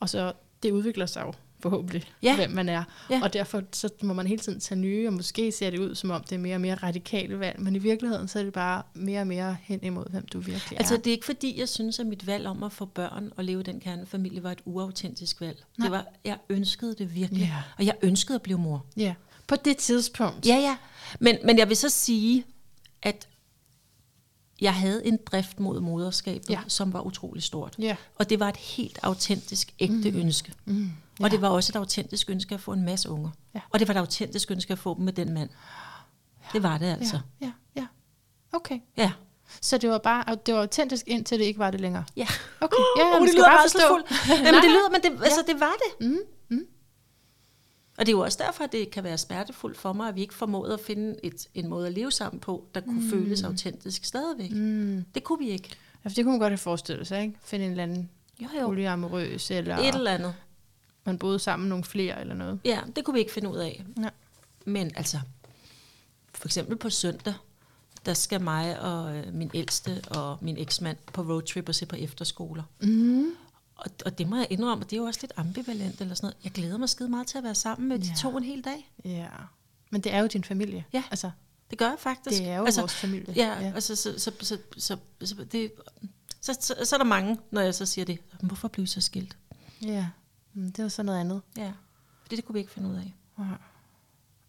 Og så det udvikler sig jo forhåbentlig, Ja. hvem man er. Ja. Og derfor så må man hele tiden tage nye, og måske ser det ud, som om det er mere og mere radikale valg, men i virkeligheden så er det bare mere og mere hen imod, hvem du virkelig Altså, er. det er ikke fordi, jeg synes, at mit valg om at få børn og leve i den kernefamilie var et uautentisk valg. Nej. Det var, jeg ønskede det virkelig. Ja. Og jeg ønskede at blive mor. Ja, på det tidspunkt. Ja, ja. Men, men jeg vil så sige, at jeg havde en drift mod moderskabet, ja. som var utrolig stort. Ja. Og det var et helt autentisk, ægte mm. ønske. Mm. Og det var også et autentisk ønske at få en masse unger. Ja. Og det var et autentisk ønske at få dem med den mand. Det var det altså. Ja, ja, ja. Okay. Ja. Så det var bare, det var autentisk, indtil det ikke var det længere. Ja. Okay, ja, Uh, du det lyder bare forstå. Jamen, det lyder, men det, altså, det var det. Mm, mm. Og det er jo også derfor, at det kan være smertefuldt for mig, at vi ikke formåede at finde et, en måde at leve sammen på, der kunne mm. føles autentisk stadigvæk. Mm. Det kunne vi ikke. Altså, det kunne man godt have forestillet sig, ikke? Finde en eller anden jo. jo. polyamorøs, eller Et eller andet. Man boede sammen nogle flere, eller noget. Ja, det kunne vi ikke finde ud af. Nej. Men altså, for eksempel på søndag, der skal mig og øh, min ældste og min eksmand på roadtrip og se på efterskoler. Mm. Og, og det må jeg indrømme, det er jo også lidt ambivalent eller sådan noget. Jeg glæder mig skide meget til at være sammen med de Ja. to en hel dag. Ja. Men det er jo din familie. Ja. Altså, Det gør jeg faktisk. det er jo altså, vores familie. Ja, ja. Altså, så, så, så, så, så, det, så, så, så er der mange, når jeg så siger det. "Men Hvorfor blev I så skilt? ja. Mm, Det er jo så noget andet. Ja, fordi det kunne vi ikke finde ud af.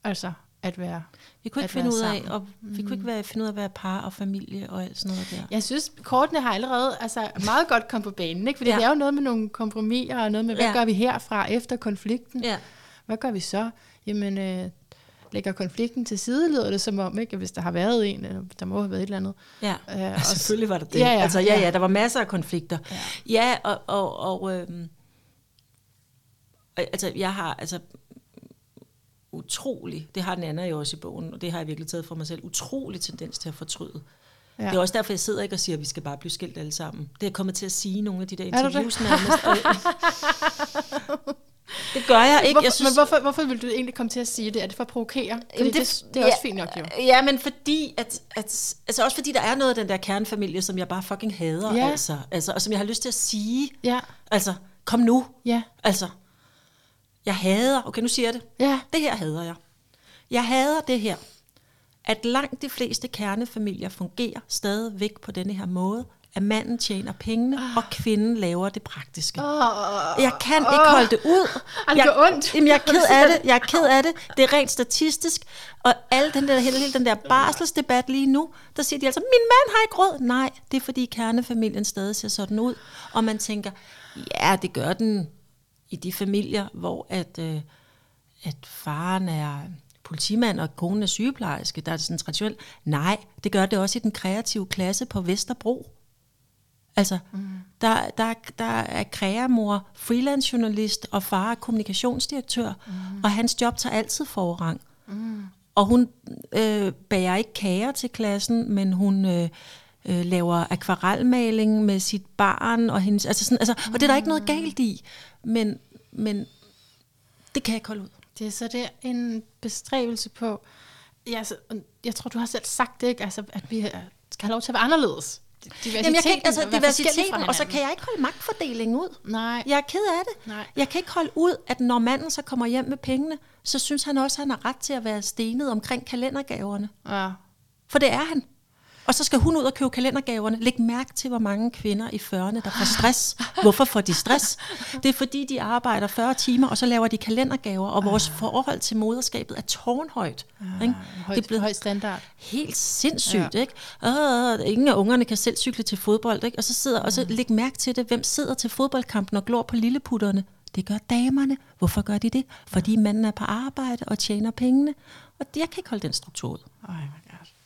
Altså, at være... Vi kunne ikke finde ud af, og vi kunne ikke være, finde ud af at være par og familie og alt sådan noget der. Jeg synes, kortene har allerede altså, meget godt kommet på banen, ikke? Fordi Ja. ja. det er jo noget med nogle kompromiser, og noget med, hvad Ja. ja. gør vi herfra efter konflikten? Ja. Hvad gør vi så? Jamen, øh, lægger konflikten til side, lyder det som om, ikke? Hvis der har været en, eller der må have været et eller andet. Ja, Øh, ja og selvfølgelig var der det. Ja, ja, altså, ja, ja. ja, der var masser af konflikter. Ja. Ja, og, og, og øhm, og, altså, jeg har altså utrolig, det har den anden jo også i bogen, og det har jeg virkelig taget for mig selv, utrolig tendens til at fortryde. Ja. Det er også derfor, jeg sidder ikke og siger, at vi skal bare blive skilt alle sammen. Det er jeg kommet til at sige i nogle af de der Er interviews nærmest. og- det gør jeg ikke. Hvorfor, jeg synes, men hvorfor, hvorfor vil du egentlig komme til at sige det? Er det for at provokere? Fordi det, det, det er også fint nok, jo. Ja, men fordi, at, at, altså også fordi der er noget af den der kernefamilie, som jeg bare fucking hader, Ja. altså, altså, og som jeg har lyst til at sige, Ja, altså, kom nu, ja, altså, jeg hader, okay, nu siger jeg det, ja. det her hader jeg. Jeg hader det her, at langt de fleste kernefamilier fungerer stadigvæk på denne her måde, at manden tjener pengene, og kvinden laver det praktiske. Oh, Jeg kan ikke holde det ud. Ej, det jeg, ondt. Jamen, jeg er ked af det. Jeg er ked af det. Det er rent statistisk. Og al den der, hele, hele den der barselsdebat lige nu, der siger de altså, min mand har ikke råd. Nej, det er fordi kernefamilien stadig ser sådan ud. Og man tænker, ja, det gør den i de familier, hvor at, øh, at faren er politimand, og konen er sygeplejerske. Der er det sådan traditionelt. Nej, det gør det også i den kreative klasse på Vesterbro. Altså, mm. der, der, der er kreamor, freelance journalist, og far er kommunikationsdirektør, mm. og hans job tager altid forrang. Mm. Og hun øh, bager ikke kager til klassen, men hun øh, øh, laver akvarelmaling med sit barn, og, hendes, altså sådan, altså, og det er der ikke noget galt i, men, men det kan jeg ikke holde ud. Det er så det er en bestræbelse på, ja, altså, jeg tror, du har selv sagt det, ikke? Altså, at vi øh, skal have lov til at være anderledes. Jamen, jeg kan ikke, altså diversiteten, og så kan jeg ikke holde magtfordelingen ud. Nej. Jeg er ked af det. Nej. Jeg kan ikke holde ud, at når manden så kommer hjem med pengene, så synes han også, at han har ret til at være stenet omkring kalendergaverne. Ja. For det er han. Og så skal hun ud og købe kalendergaverne. Læg mærke til, hvor mange kvinder i 40'erne, der får stress. Hvorfor får de stress? Det er fordi, de arbejder 40 timer, og så laver de kalendergaver, og vores forhold til moderskabet er tårnhøjt. Ikke? Høj, Det er blevet høj standard. helt sindssygt, ja. ikke? Øh, ingen af ungerne kan selv cykle til fodbold, ikke? Og så sidder, og så læg mærke til det, hvem sidder til fodboldkampen og glor på lilleputterne? Det gør damerne. Hvorfor gør de det? Fordi manden er på arbejde og tjener pengene. Og jeg kan ikke holde den struktur ud. God.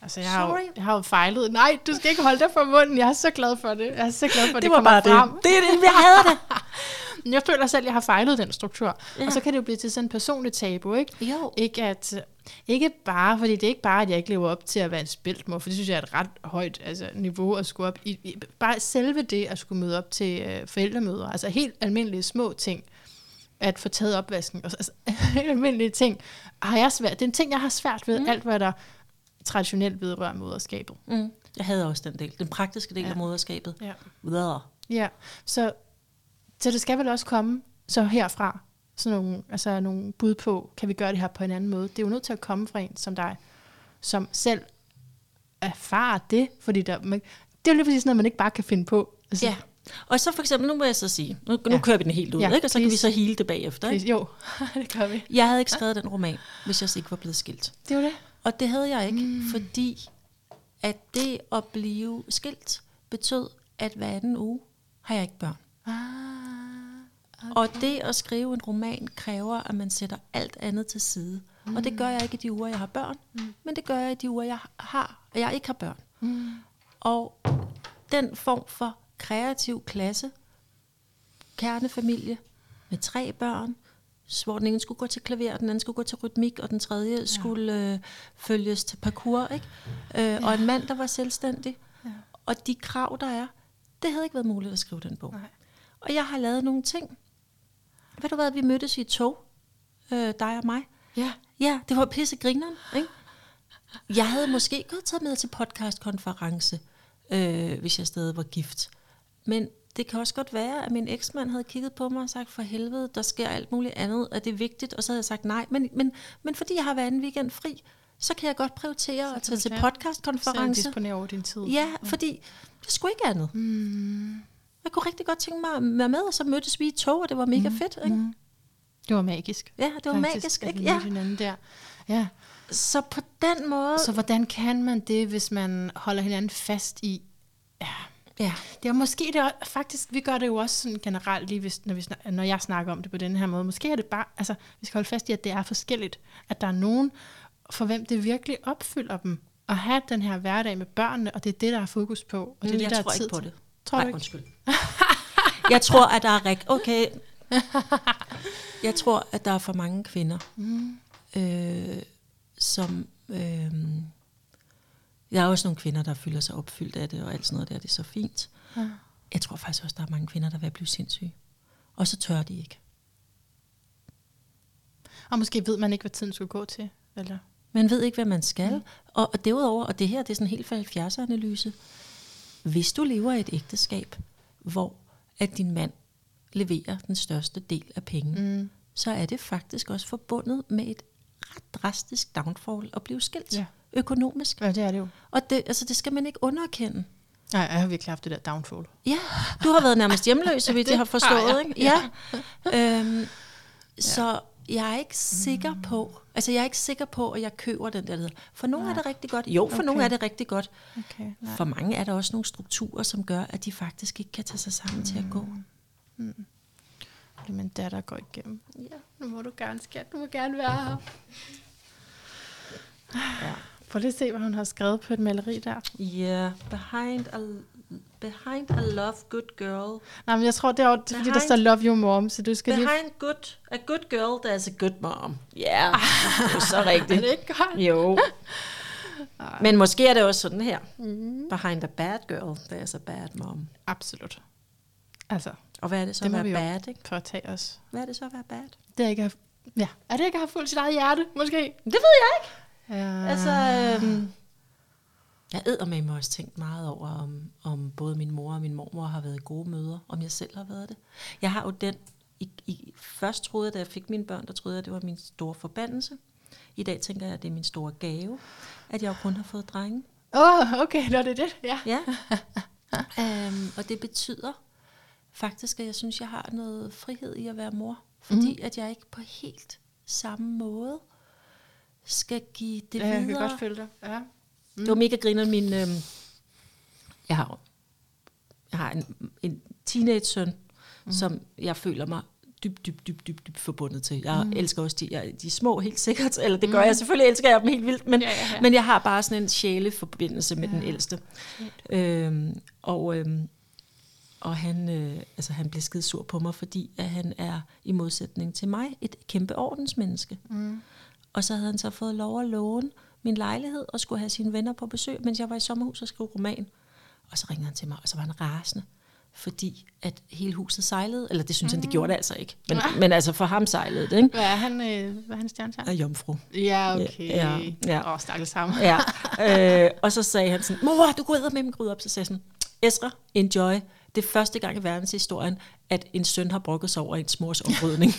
Altså, jeg har, jo, Sorry. jeg har jo fejlet. Nej, du skal ikke holde dig for munden. Jeg er så glad for det. Jeg er så glad for, at det, var kommer bare frem. det. Det er det, jeg hader det. Men Jeg føler selv, at jeg har fejlet den struktur. Ja. Og så kan det jo blive til sådan en personlig tabu, ikke? Jo. Ikke, at, ikke bare, fordi det er ikke bare, at jeg ikke lever op til at være en spiltmor, for det synes jeg er et ret højt altså, niveau at skulle op i. i- Bare selve det at skulle møde op til øh, forældremøder, altså helt almindelige små ting, at få taget opvasken, og så- altså, helt almindelige ting, har jeg svært. Det er en ting, jeg har svært ved, mm. alt hvad der traditionelt vedrører moderskabet. Mm. Jeg havde også den del. Den praktiske del ja. Af moderskabet. Ja. Videre. Ja, så, så det skal vel også komme så herfra, sådan nogle, altså nogle bud på, kan vi gøre det her på en anden måde. Det er jo nødt til at komme fra en som dig, som selv erfarer det, fordi der, man, det er jo lige præcis noget, man ikke bare kan finde på. Altså, Ja. Og så for eksempel, nu må jeg så sige, nu, nu Ja. kører vi den helt ud, Ja, ikke? og så kan vi please. så hele det bagefter. Ikke? Jo, det gør vi. Jeg havde ikke skrevet den roman, hvis jeg ikke var blevet skilt. Det er jo det. Og det havde jeg ikke, mm. fordi at det at blive skilt betød, at hver anden uge har jeg ikke børn. Ah, Og det at skrive en roman kræver, at man sætter alt andet til side. Mm. Og det gør jeg ikke i de uger, jeg har børn, mm. men det gør jeg i de uger, jeg har, og jeg ikke har børn. mm. Og den form for kreativ klasse, kernefamilie med tre børn, hvor den ene skulle gå til klaver, den anden skulle gå til rytmik, og den tredje ja. skulle øh, følges til parkour, ikke? Øh, ja. Og en mand, der var selvstændig. Ja. Og de krav, der er, Det havde ikke været muligt at skrive den bog. Nej. Og jeg har lavet nogle ting. Ved du hvad, vi mødtes i et tog, øh, dig og mig. Ja. Ja, det var pisse grineren, ikke? Jeg havde måske godt taget med til podcastkonference, øh, hvis jeg stadig var gift. Men det kan også godt være, at min eksmand havde kigget på mig og sagt, for helvede, der sker alt muligt andet, at det er vigtigt, og så havde jeg sagt nej. Men, men, men fordi jeg har været en weekend fri, så kan jeg godt prioritere at tage til kan. Så podcastkonference. disponere over din tid. Ja, fordi det skulle ikke andet. Mm. Jeg kunne rigtig godt tænke mig at være med, og så mødtes vi i tog, og det var mega fedt. Ikke? Mm. Det var magisk. Ja, det var Faktisk, magisk. Ikke? Ja. hinanden der. Ja. Så på den måde... Så hvordan kan man det, hvis man holder hinanden fast i... Ja. Ja. Det er måske det er, faktisk, vi gør det jo også sådan generelt, lige hvis, når, vi snak, når jeg snakker om det på den her måde. Måske er det bare, altså vi skal holde fast i, at det er forskelligt. At der er nogen, for hvem det virkelig opfylder dem. At have den her hverdag med børnene, og det er det, der er fokus på. Og det er Mm, det, jeg der tror er tid ikke på det. Tror Nej, du ikke? undskyld. jeg tror, at der er rigt... Okay. Jeg tror, at der er for mange kvinder, Mm. øh, som... Øh, der er også nogle kvinder, der føler sig opfyldt af det, og alt sådan noget der, det er så fint. Ja. Jeg tror faktisk også, der er mange kvinder, der vil blive sindssyge. Og så tør de ikke. Og måske ved man ikke, hvad tiden skulle gå til. Eller? Man ved ikke, hvad man skal. Mm. Og, og derudover, og det her det er sådan en helt for 70'er-analyse. Hvis du lever i et ægteskab, hvor at din mand leverer den største del af pengene, Mm. så er det faktisk også forbundet med et ret drastisk downfall at blive skilt Ja. Økonomisk. Ja, det er det jo. Og det, altså, det skal man ikke underkende. Nej, jeg har virkelig haft det der downfall. Ja, du har været nærmest hjemløs, så vidt Det jeg har forstået. har jeg, Ikke? Ja. Øhm, så jeg er ikke sikker på, altså jeg er ikke sikker på, at jeg køber den der. For nogle er det rigtig godt. Jo, for Okay. nogle er det rigtig godt. Okay, nej. For mange er der også nogle strukturer, som gør, at de faktisk ikke kan tage sig sammen til at gå. Fordi min datter går igennem. Ja. Nu må du gerne, skat. Du må gerne være her. Ja. Prøv lige at se, hvad hun har skrevet på et maleri der. Yeah, behind a, behind a love good girl. Nej, men jeg tror, det er, det er fordi, der Behind- står love your mom, så du skal lige... Behind good, a good girl, there's a good mom. Ja, yeah, det er så Er rigtigt. det ikke godt? Jo. Men måske er det også sådan her. Behind a bad girl, there's a bad mom. Absolut. Altså, Og hvad er det så Det at være bad, ikke? for at tage os. Hvad er det så at være bad? Det er ikke at have... Ja, er det ikke at have fuldt sit eget hjerte, måske? Det ved jeg ikke. Ja. Altså, øhm, jeg æder med mig også tænkt meget over, om, om både min mor og min mormor har været gode møder, om jeg selv har været det. Jeg har jo den, i, i, først troede jeg, da jeg fik mine børn, der troede jeg, det var min store forbandelse. I dag tænker jeg, at det er min store gave, at jeg jo kun har fået drenge. Åh, oh, okay, nå, det er det. Ja. Ja. øhm, og det betyder faktisk, at jeg synes, jeg har noget frihed i at være mor. Fordi mm. at jeg ikke på helt samme måde skal give det ja jeg kan godt følge dig. Ja. Mm. Det var mega griner min... Øhm, jeg har, jeg har en, en teenage-søn, mm. som jeg føler mig dybt, dybt, dybt, dybt, dybt forbundet til. Jeg mm. elsker også de, jeg, de små helt sikkert, eller det gør mm. jeg. Selvfølgelig elsker jeg dem helt vildt, men, Ja, ja, ja. men jeg har bare sådan en sjæleforbindelse med ja. den ældste. Øhm, og øhm, og han, øh, altså, han blev skide sur på mig, fordi at han er i modsætning til mig et kæmpe ordensmenneske. Mm. Og så havde han så fået lov at låne min lejlighed og skulle have sine venner på besøg, mens jeg var i sommerhus og skrev roman. Og så ringede han til mig, og så var han rasende, fordi at hele huset sejlede. Eller det synes mm. han, det gjorde det altså ikke. Men, men altså for ham sejlede det, ikke? Hvad er han, øh, hvad er han stjernetegn? Og jomfru. Ja, okay. Ja, ja. Åh, oh, stakkels ham. Ja. øh, og så sagde han sådan, mor, du går ud med min gryde op. Så sagde jeg sådan, Esra, enjoy. Det er første gang i verdenshistorien, at en søn har brokket sig over en mors oprydning.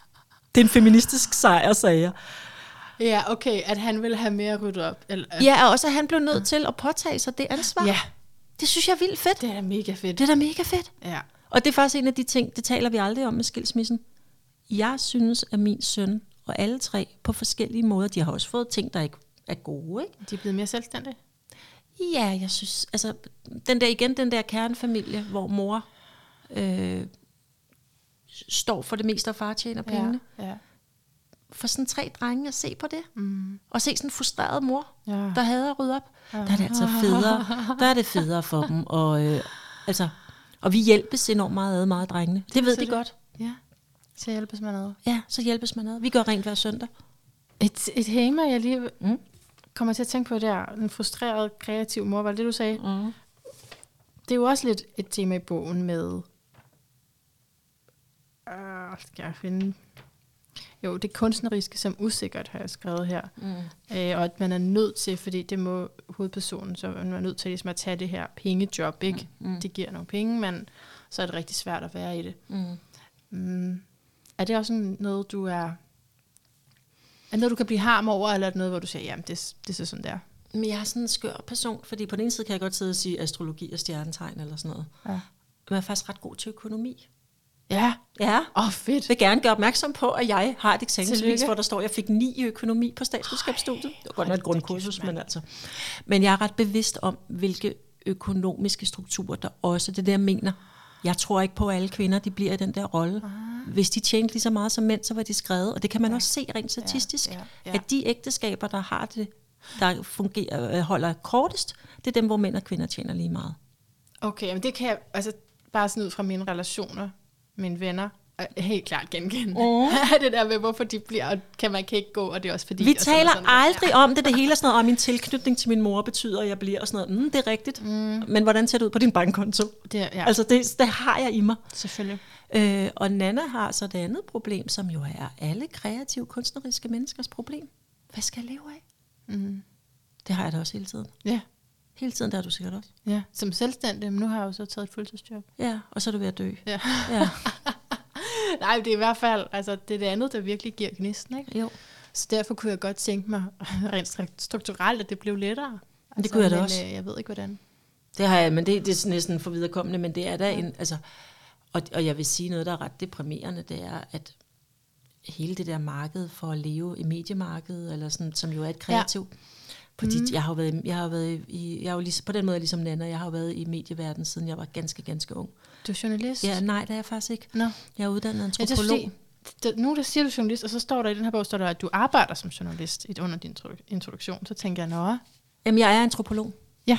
det er en feministisk sejr, sagde jeg. Ja, okay, at han ville have mere ryddet op. Eller, Ja, og også at han blev nødt til at påtage sig det ansvar. ja, Det synes jeg er vildt fedt. det er da mega fedt. Det er da mega fedt. Ja. Og det er faktisk en af de ting, det taler vi aldrig om med skilsmissen. Jeg synes, at min søn og alle tre på forskellige måder, de har også fået ting, der ikke er gode, ikke? De er blevet mere selvstændige. Ja, jeg synes, altså, den der igen, den der kernefamilie, hvor mor øh, står for det meste, og far tjener pengene. Ja. ja. For sådan tre drenge at se på det, Mm. og se sådan en frustreret mor, Ja. der hader at rydde op, der er det altså federe, der er det federe for dem, og, øh, altså, og vi hjælpes enormt meget ad meget drengene. Det ved Så de det- godt. Ja, så hjælpes man ad. Ja, så hjælpes man ad. Vi gør rent hver søndag. Et, et tema, jeg lige Mm. kommer til at tænke på der, en frustreret, kreativ mor, var det det, du sagde? Mm. det er jo også lidt et tema i bogen med... Øh, skal jeg finde... Jo, det kunstneriske som usikkert, har jeg skrevet her. Mm. Øh, og at man er nødt til, fordi det må hovedpersonen, så man er nødt til ligesom at tage det her pengejob, ikke? Mm. Det giver nogle penge, men så er det rigtig svært at være i det. Mm. Mm. Er det også noget, du er... Er det noget, du kan blive harm over, eller er det noget, hvor du siger, jamen, det, det er sådan der? Men jeg er sådan en skør person, fordi på den ene side kan jeg godt sidde og sige astrologi og stjernetegn eller sådan noget. Ja. Men jeg er faktisk ret god til økonomi. Ja. Ja. Åh, oh, fedt. Jeg vil gerne gøre opmærksom på, at jeg har et eksamensbevis, hvor der står, at jeg fik 9 i økonomi på statskundskabsstudiet. Det var godt nok et grundkursus, men altså. Men jeg er ret bevidst om, hvilke økonomiske strukturer der også, det der jeg mener. Jeg tror ikke på, at alle kvinder de bliver i den der rolle. Ah. Hvis de tjente lige så meget som mænd, så var de skrevet. Og det kan man ja. også se rent statistisk, ja, ja, ja. at de ægteskaber, der har det, der fungerer, øh, holder kortest, det er dem, hvor mænd og kvinder tjener lige meget. Okay, men det kan jeg, altså bare sådan ud fra mine relationer, mine venner, helt klart genkende. Mm. det der med, hvorfor de bliver, og kan man kan ikke gå, og det er også fordi... Vi taler sådan, aldrig om det, det hele er sådan noget, om min tilknytning til min mor betyder, at jeg bliver, og sådan noget. Mm, det er rigtigt. Mm. Men hvordan ser det ud på din bankkonto? Det, ja. Altså, det, det har jeg i mig. Selvfølgelig. Øh, og Nana har så det andet problem, som jo er alle kreative, kunstneriske menneskers problem. Hvad skal jeg leve af? Mm. Det har jeg da også hele tiden. Ja. Hele tiden, der har du sikkert også. Ja, som selvstændig, men nu har jeg jo så taget et fuldtidsjob. Ja, og så er du ved at dø. Ja. ja. Nej, det er i hvert fald, altså det er det andet, der virkelig giver gnisten, ikke? Jo. Så derfor kunne jeg godt tænke mig, rent strukturelt, at det blev lettere. Altså, det kunne jeg da også. Øh, jeg ved ikke, hvordan. Det har jeg, men det, det er næsten for viderekommende, men det er da ja. en, altså, og, og jeg vil sige noget, der er ret deprimerende, det er, at hele det der marked for at leve i mediemarkedet, eller sådan, som jo er et kreativt, ja. Fordi mm. jeg har jo været, jeg har været i, jeg har jo lige, på den måde ligesom Nana, jeg har jo været i medieverdenen, siden jeg var ganske, ganske ung. Du er journalist? Ja, nej, det er jeg faktisk ikke. No. Jeg er uddannet antropolog. Ja, er, nu der siger du journalist, og så står der i den her bog, står der, at du arbejder som journalist under din introduktion. Så tænker jeg, nå. Jamen, jeg er antropolog. Ja,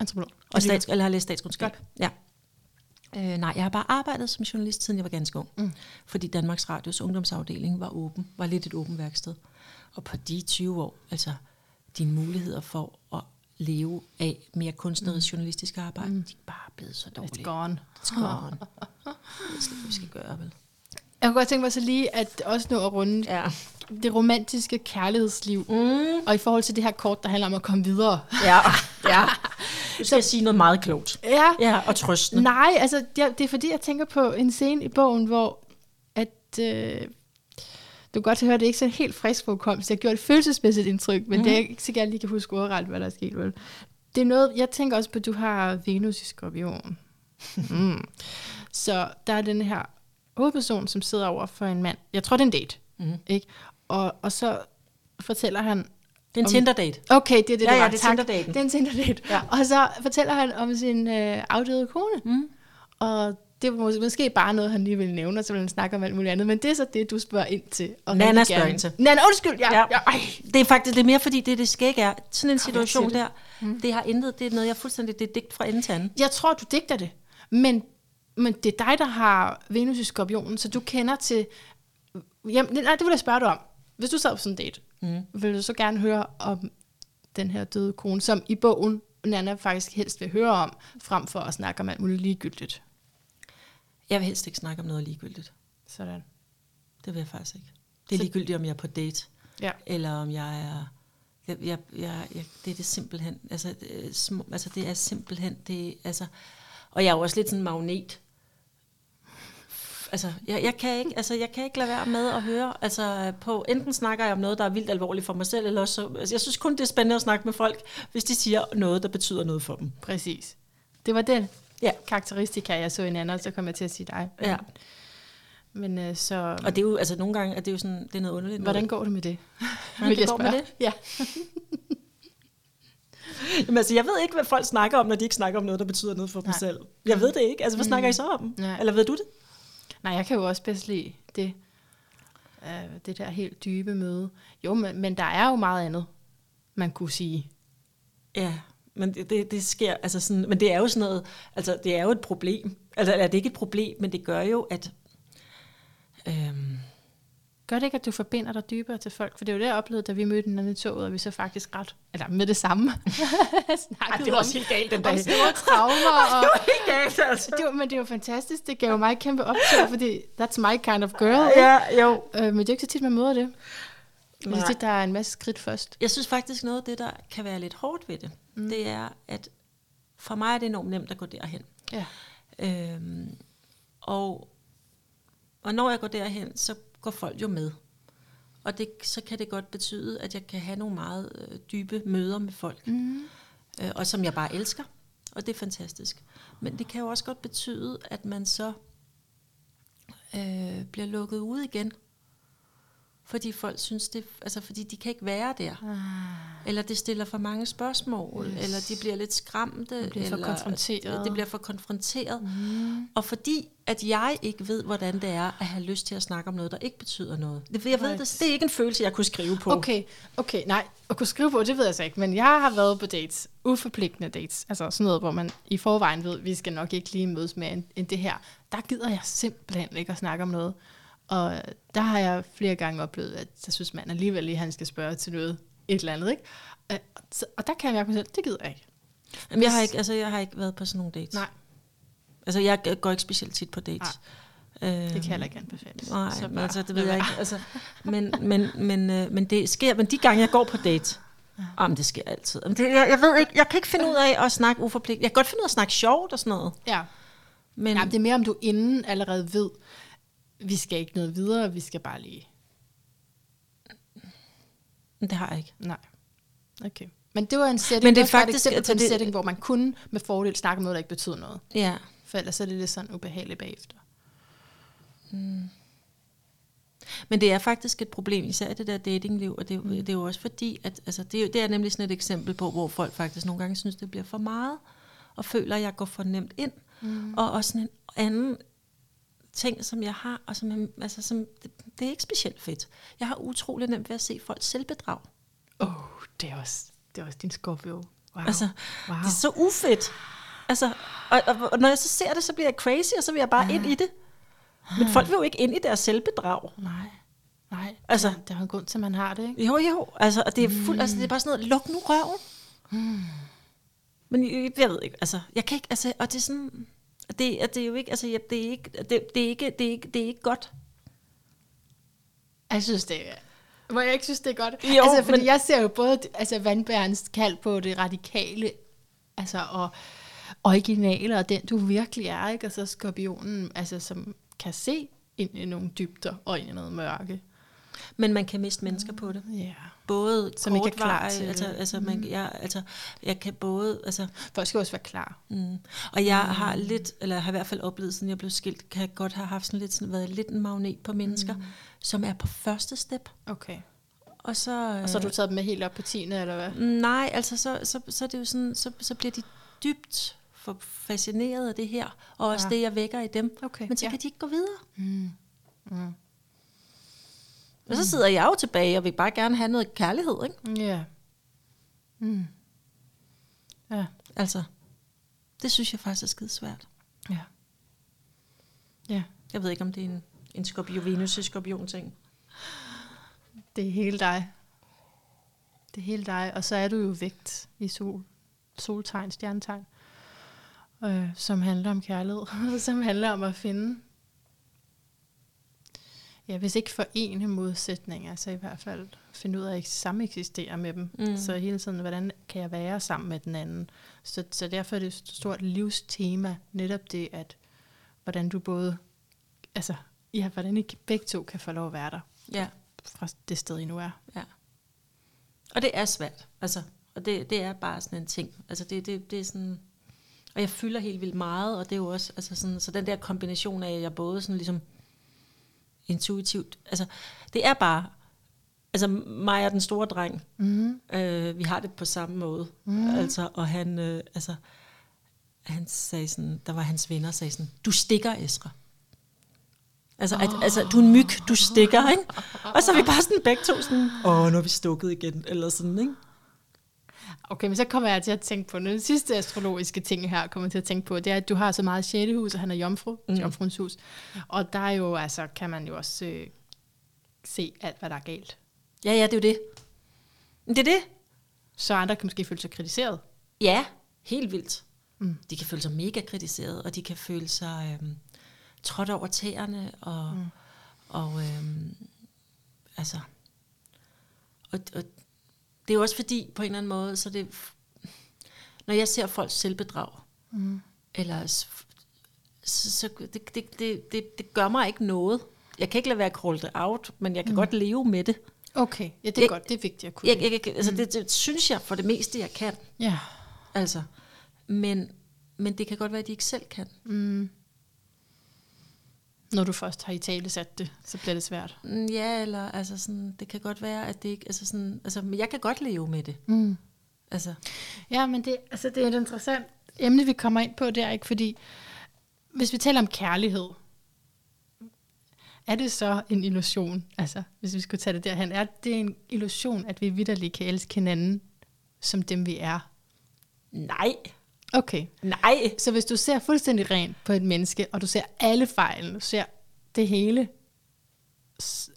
antropolog. Og stats, eller har læst statskundskab. Ja. Øh, nej, jeg har bare arbejdet som journalist, siden jeg var ganske ung. Mm. Fordi Danmarks Radios ungdomsafdeling var åben, var lidt et åbent værksted. Og på de 20 år, altså dine muligheder for at leve af mere kunstnerisk mm. journalistisk arbejde, mm. de er bare blevet så dårlige. It's gone. It's gone. det er slet vi skal gøre, vel? Jeg kunne godt tænke mig så lige at også nå at runde ja. det romantiske kærlighedsliv. Mm. Og i forhold til det her kort, der handler om at komme videre. Ja, ja. Du skal så, sige noget meget klogt. Ja. ja og trøstende. Nej, altså det, det er fordi, jeg tænker på en scene i bogen, hvor at... Øh, du kan godt høre, at det ikke er så helt frisk så Jeg gjort et følelsesmæssigt indtryk, men mm. det er ikke så jeg lige kan huske ordret, hvad der er sket. Vel? Det er noget, jeg tænker også på, at du har Venus i skorpion. mm. Så der er den her hovedperson, som sidder over for en mand. Jeg tror, det er en date. Mm. Ikke? Og, og så fortæller han... Det er en Tinder-date. Okay, det er det, ja, ja, var. det er Tinder-daten. Det er en Tinder-date. Ja. Og så fortæller han om sin øh, afdøde kone. Mm. Og det var måske bare noget, han lige ville nævne, og så ville han snakke om alt muligt andet. Men det er så det, du spørger ind til. Og Nana spørger ind til. Nana, undskyld! Ja, ja. Ja, ej. Det er faktisk det er mere, fordi det, det skæg er. Sådan en situation der, mm. det har intet, det er noget, jeg fuldstændig, det er digt fra ende til anden. Jeg tror, du digter det. Men, men det er dig, der har Venus i skorpionen, så du kender til... Jamen, nej, det vil jeg spørge dig om. Hvis du sad på sådan en date, mm. vil du så gerne høre om den her døde kone, som i bogen Nana faktisk helst vil høre om, frem for at snakke om alt muligt ligegyldigt. Jeg vil helst ikke snakke om noget ligegyldigt. Sådan. Det vil jeg faktisk ikke. Det er Så... ligegyldigt, om jeg er på date, ja. eller om jeg er... Jeg, jeg, jeg, jeg, det er det simpelthen. Altså, det, små, altså det er simpelthen... Det, altså, og jeg er jo også lidt sådan en magnet. Altså, jeg, jeg, kan ikke, altså, jeg kan ikke lade være med at høre, altså, på, enten snakker jeg om noget, der er vildt alvorligt for mig selv, eller også, altså, jeg synes kun, det er spændende at snakke med folk, hvis de siger noget, der betyder noget for dem. Præcis. Det var den ja. karakteristika, jeg så i en anden, så kom jeg til at sige dig. Ja. Men øh, så... Og det er jo, altså nogle gange, at det er jo sådan, det er noget underligt. Hvordan går det med det? Hvordan det går med det? Ja. Jamen, altså, jeg ved ikke, hvad folk snakker om, når de ikke snakker om noget, der betyder noget for Nej. dem selv. Jeg ved det ikke. Altså, hvad mm. snakker I så om? Nej. Eller ved du det? Nej, jeg kan jo også bedst lide det. Uh, det der helt dybe møde. Jo, men, men der er jo meget andet, man kunne sige. Ja. Men det, det, det sker, altså sådan, men det er jo sådan noget, altså det er jo et problem. Altså er det ikke et problem, men det gør jo, at, øhm, gør det ikke, at du forbinder dig dybere til folk? For det er jo det, jeg oplevede, da vi mødte hinanden i toget, og vi så faktisk ret, eller med det samme, Ej, det var også helt galt den dag. om store traumer. Og, det var helt galt, altså. det var, men det var fantastisk. Det gav mig kæmpe optur, fordi that's my kind of girl. Ja, jo. Øh, men det er ikke så tit, man møder det. Men det Nej. tit, der er en masse skridt først. Jeg synes faktisk, noget af det, der kan være lidt hårdt ved det, mm. det er, at for mig er det enormt nemt at gå derhen. Ja. Øhm, og, og når jeg går derhen, så går folk jo med. Og det, så kan det godt betyde, at jeg kan have nogle meget øh, dybe møder med folk. Mm. Øh, og som jeg bare elsker. Og det er fantastisk. Men det kan jo også godt betyde, at man så øh, bliver lukket ud igen. Fordi folk synes det, altså fordi de kan ikke være der. Ah. Eller det stiller for mange spørgsmål, Yes. eller de bliver lidt skræmte. De bliver for eller konfronteret. Det bliver for konfronteret. Mm. Og fordi at jeg ikke ved, hvordan det er at have lyst til at snakke om noget, der ikke betyder noget. Det, jeg ved, Right. det, det er ikke en følelse, jeg kunne skrive på. Okay, okay, nej, at kunne skrive på, det ved jeg så ikke, men jeg har været på dates, uforpligtende dates, altså sådan noget, hvor man i forvejen ved, vi skal nok ikke lige mødes mere end, end det her. Der gider jeg simpelthen ikke at snakke om noget. Og der har jeg flere gange oplevet, at så synes man alligevel lige, at han skal spørge til noget, et eller andet, ikke? Så- Og der kan jeg mærke mig selv, det gider jeg ikke. Jamen, jeg, har ikke, altså, jeg har ikke været på sådan nogle dates. Nej, Altså, jeg går ikke specielt tit på dates. Øh, det kan jeg heller ikke anbefales. Nej, Så men altså, det ved jeg ikke. Altså, men, men, men, øh, men det sker, men de gange, jeg går på date, Jamen, det sker altid. Jamen, det, jeg, jeg ved ikke, jeg kan ikke finde ud af at snakke uforpligtet. Jeg kan godt finde ud af at snakke sjovt og sådan noget. Ja, Men, ja det er mere, om du inden allerede ved, vi skal ikke noget videre, vi skal bare lige... det har jeg ikke. Nej. Okay. Men det var en setting, Men det er et faktisk- eksempel altså en det- setting, hvor man kunne med fordel snakke om noget, der ikke betyder noget. Ja. For ellers er det lidt sådan ubehageligt bagefter. Men det er faktisk et problem, især det der datingliv, og det, er jo- det er jo også fordi, at altså, det, er, det er nemlig sådan et eksempel på, hvor folk faktisk nogle gange synes, det bliver for meget, og føler, at jeg går for nemt ind. Mm. Og også sådan en anden ting, som jeg har, og som, altså, som det, det er ikke specielt fedt. Jeg har utrolig nemt ved at se folk selvbedrag. Åh, oh, det er også, det er også din Scorpio. Wow. Altså, wow. Det er så ufedt. Altså, og, og, og når jeg så ser det, så bliver jeg crazy, og så vil jeg bare ind i det. Men folk vil jo ikke ind i deres selvbedrag. Nej, nej. Altså- Altså, der er jo en grund til, at man har det, ikke? Jo, jo. Altså, og det er, fuld, altså, det er bare sådan noget, luk nu røven. Men jeg, jeg ved ikke, altså, jeg kan ikke, altså, og det er sådan, det, og det er jo ikke, altså, jeg, det er ikke, det, det er ikke, det er ikke, det er ikke godt. Jeg synes, det er... Hvor jeg ikke synes, det er godt. Jo, altså, fordi men- jeg ser jo både altså, vandbærens kald på det radikale, altså, og originale, og den du virkelig er, ikke? Og så skorpionen, altså, som kan se ind i nogle dybder og ind i noget mørke. Men man kan miste mennesker på det. Ja. Både Som ikke er klar til altså, det. altså, man, jeg, altså, jeg kan både, altså, Folk skal også være klar. Mm. Og jeg har lidt, eller har i hvert fald oplevet, siden jeg blev skilt, kan jeg godt have haft sådan lidt, sådan, været lidt en magnet på mennesker, mm. som er på første step. Okay. Og så, Og så har du taget dem med helt op på 10. eller hvad? øh, nej, altså så, så, så er det jo sådan, så, så bliver de dybt for fascineret af det her, og også Ja. det, jeg vækker i dem. Okay, Men så ja. kan de ikke gå videre. Mm. Mm. Og så sidder jeg jo tilbage, og vil bare gerne have noget kærlighed, ikke? Ja. Mm. Ja. Altså, det synes jeg faktisk er skide svært. Ja. Ja. Jeg ved ikke, om det er en, en skorpion, Venus-skorpion ting. Det er hele dig. Det er hele dig. Og så er du jo vægt i sol, soltegn, stjernetegn, øh, som handler om kærlighed, som handler om at finde, ja, hvis ikke forene modsætninger, så i hvert fald finde ud af at samme eksistere med dem. Mm. Så hele tiden, hvordan kan jeg være sammen med den anden? Så, så derfor er det et stort livstema, netop det, at hvordan du både, altså, ja, hvordan I begge to kan få lov at være der Ja. fra det sted, I nu er. Ja. Og det er svært. Altså, og det, det er bare sådan en ting. Altså det, det, det er sådan... Og jeg fylder helt vildt meget, og det er jo også... Altså sådan, så den der kombination af, at jeg både sådan ligesom intuitivt... Altså, det er bare... Altså mig og den store dreng, Mm. øh, vi har det på samme måde. Mm. Altså, og han... Øh, altså, han sagde sådan... Der var hans venner, sagde sådan... Du stikker, Esra. Altså, at, altså, du er en myg, du stikker, ikke? Og så er vi bare sådan begge to sådan, åh, nu er vi stukket igen, eller sådan, ikke? Okay, men så kommer jeg til at tænke på den sidste astrologiske ting her, kommer jeg til at tænke på, det er, at du har så meget 6. hus, og han er jomfru, mm. jomfruens hus. Og der er jo, altså, kan man jo også øh, se alt, hvad der er galt. Ja, ja, det er jo det. Men Det er det. Så andre kan måske føle sig kritiseret. Ja, helt vildt. Mm. De kan føle sig mega kritiseret, og de kan føle sig øhm, trådt over tæerne, og, mm. og øhm, altså, og, og det er jo også fordi, på en eller anden måde, så det, når jeg ser folks selvbedrag, mm. eller så, så det, det, det, det, det gør mig ikke noget. Jeg kan ikke lade være at crawl det out, men jeg kan mm. godt leve med det. Okay, ja, det er Jeg- godt. Det er vigtigt at kunne. Jeg, jeg, jeg, altså, det, det synes jeg for det meste, jeg kan. Ja. Altså, men, men det kan godt være, at de ikke selv kan. Når du først har i tale sat det, så bliver det svært. Mm, Ja, eller altså sådan, det kan godt være, at det ikke, altså sådan, altså, men jeg kan godt leve med det. Mm. Altså, Ja, men det, altså, det er et interessant emne, vi kommer ind på der, ikke? Fordi hvis vi taler om kærlighed, er det så en illusion? Altså, hvis vi skulle tage det derhen, er det en illusion, at vi vidderligt kan elske hinanden som dem, vi er? nej, Okay. nej. Så hvis du ser fuldstændig rent på et menneske, og du ser alle fejlene, du ser det hele,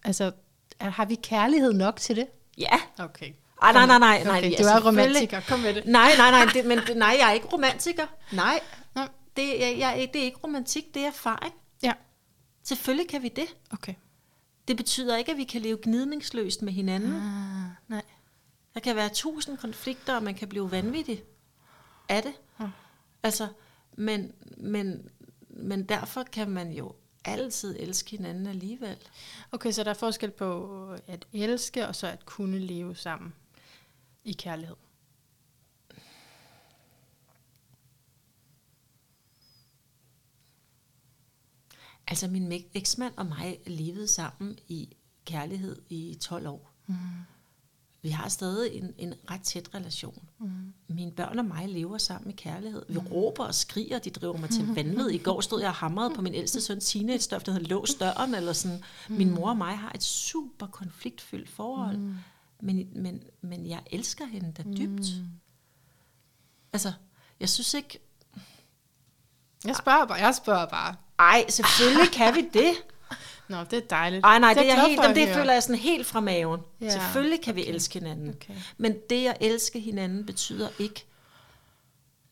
altså, har vi kærlighed nok til det? Ja. Okay. Ej, nej, nej, nej. nej Okay, ja, du er romantiker, kom med det. Nej, nej, nej, det, men nej, jeg er ikke romantiker. Nej, Nå, det, jeg, jeg, er ikke- det er ikke romantik, det er erfaring. ja, Selvfølgelig kan vi det. okay. Det betyder ikke, at vi kan leve gnidningsløst med hinanden. Ah, nej. Der kan være tusind konflikter, og man kan blive vanvittig af det. Altså, men, men, men derfor kan man jo altid elske hinanden alligevel. Okay, så der er forskel på at elske, og så at kunne leve sammen i kærlighed. Altså, min eksmand og mig levede sammen i kærlighed i 12 år. Mm. Vi har stadig en, en ret tæt relation. Mm. Mine børn og mig lever sammen i kærlighed. Vi mm. råber og skriger, de driver mig til vanvid. I går stod jeg og hamrede på min ældste søn teenage-stof, der havde låst døren, eller sådan. Min mor og mig har et super konfliktfyldt forhold. Mm. Men, men, men jeg elsker hende da dybt. Mm. Altså, jeg synes ikke... Jeg spørger bare, jeg spørger bare. Ej, selvfølgelig kan vi det. Nå, det er dejligt. Nej, nej, det, det, er helt, jamen, det føler jeg sådan helt fra maven. Ja, Selvfølgelig kan vi elske hinanden. Okay. Men det at elske hinanden betyder ikke,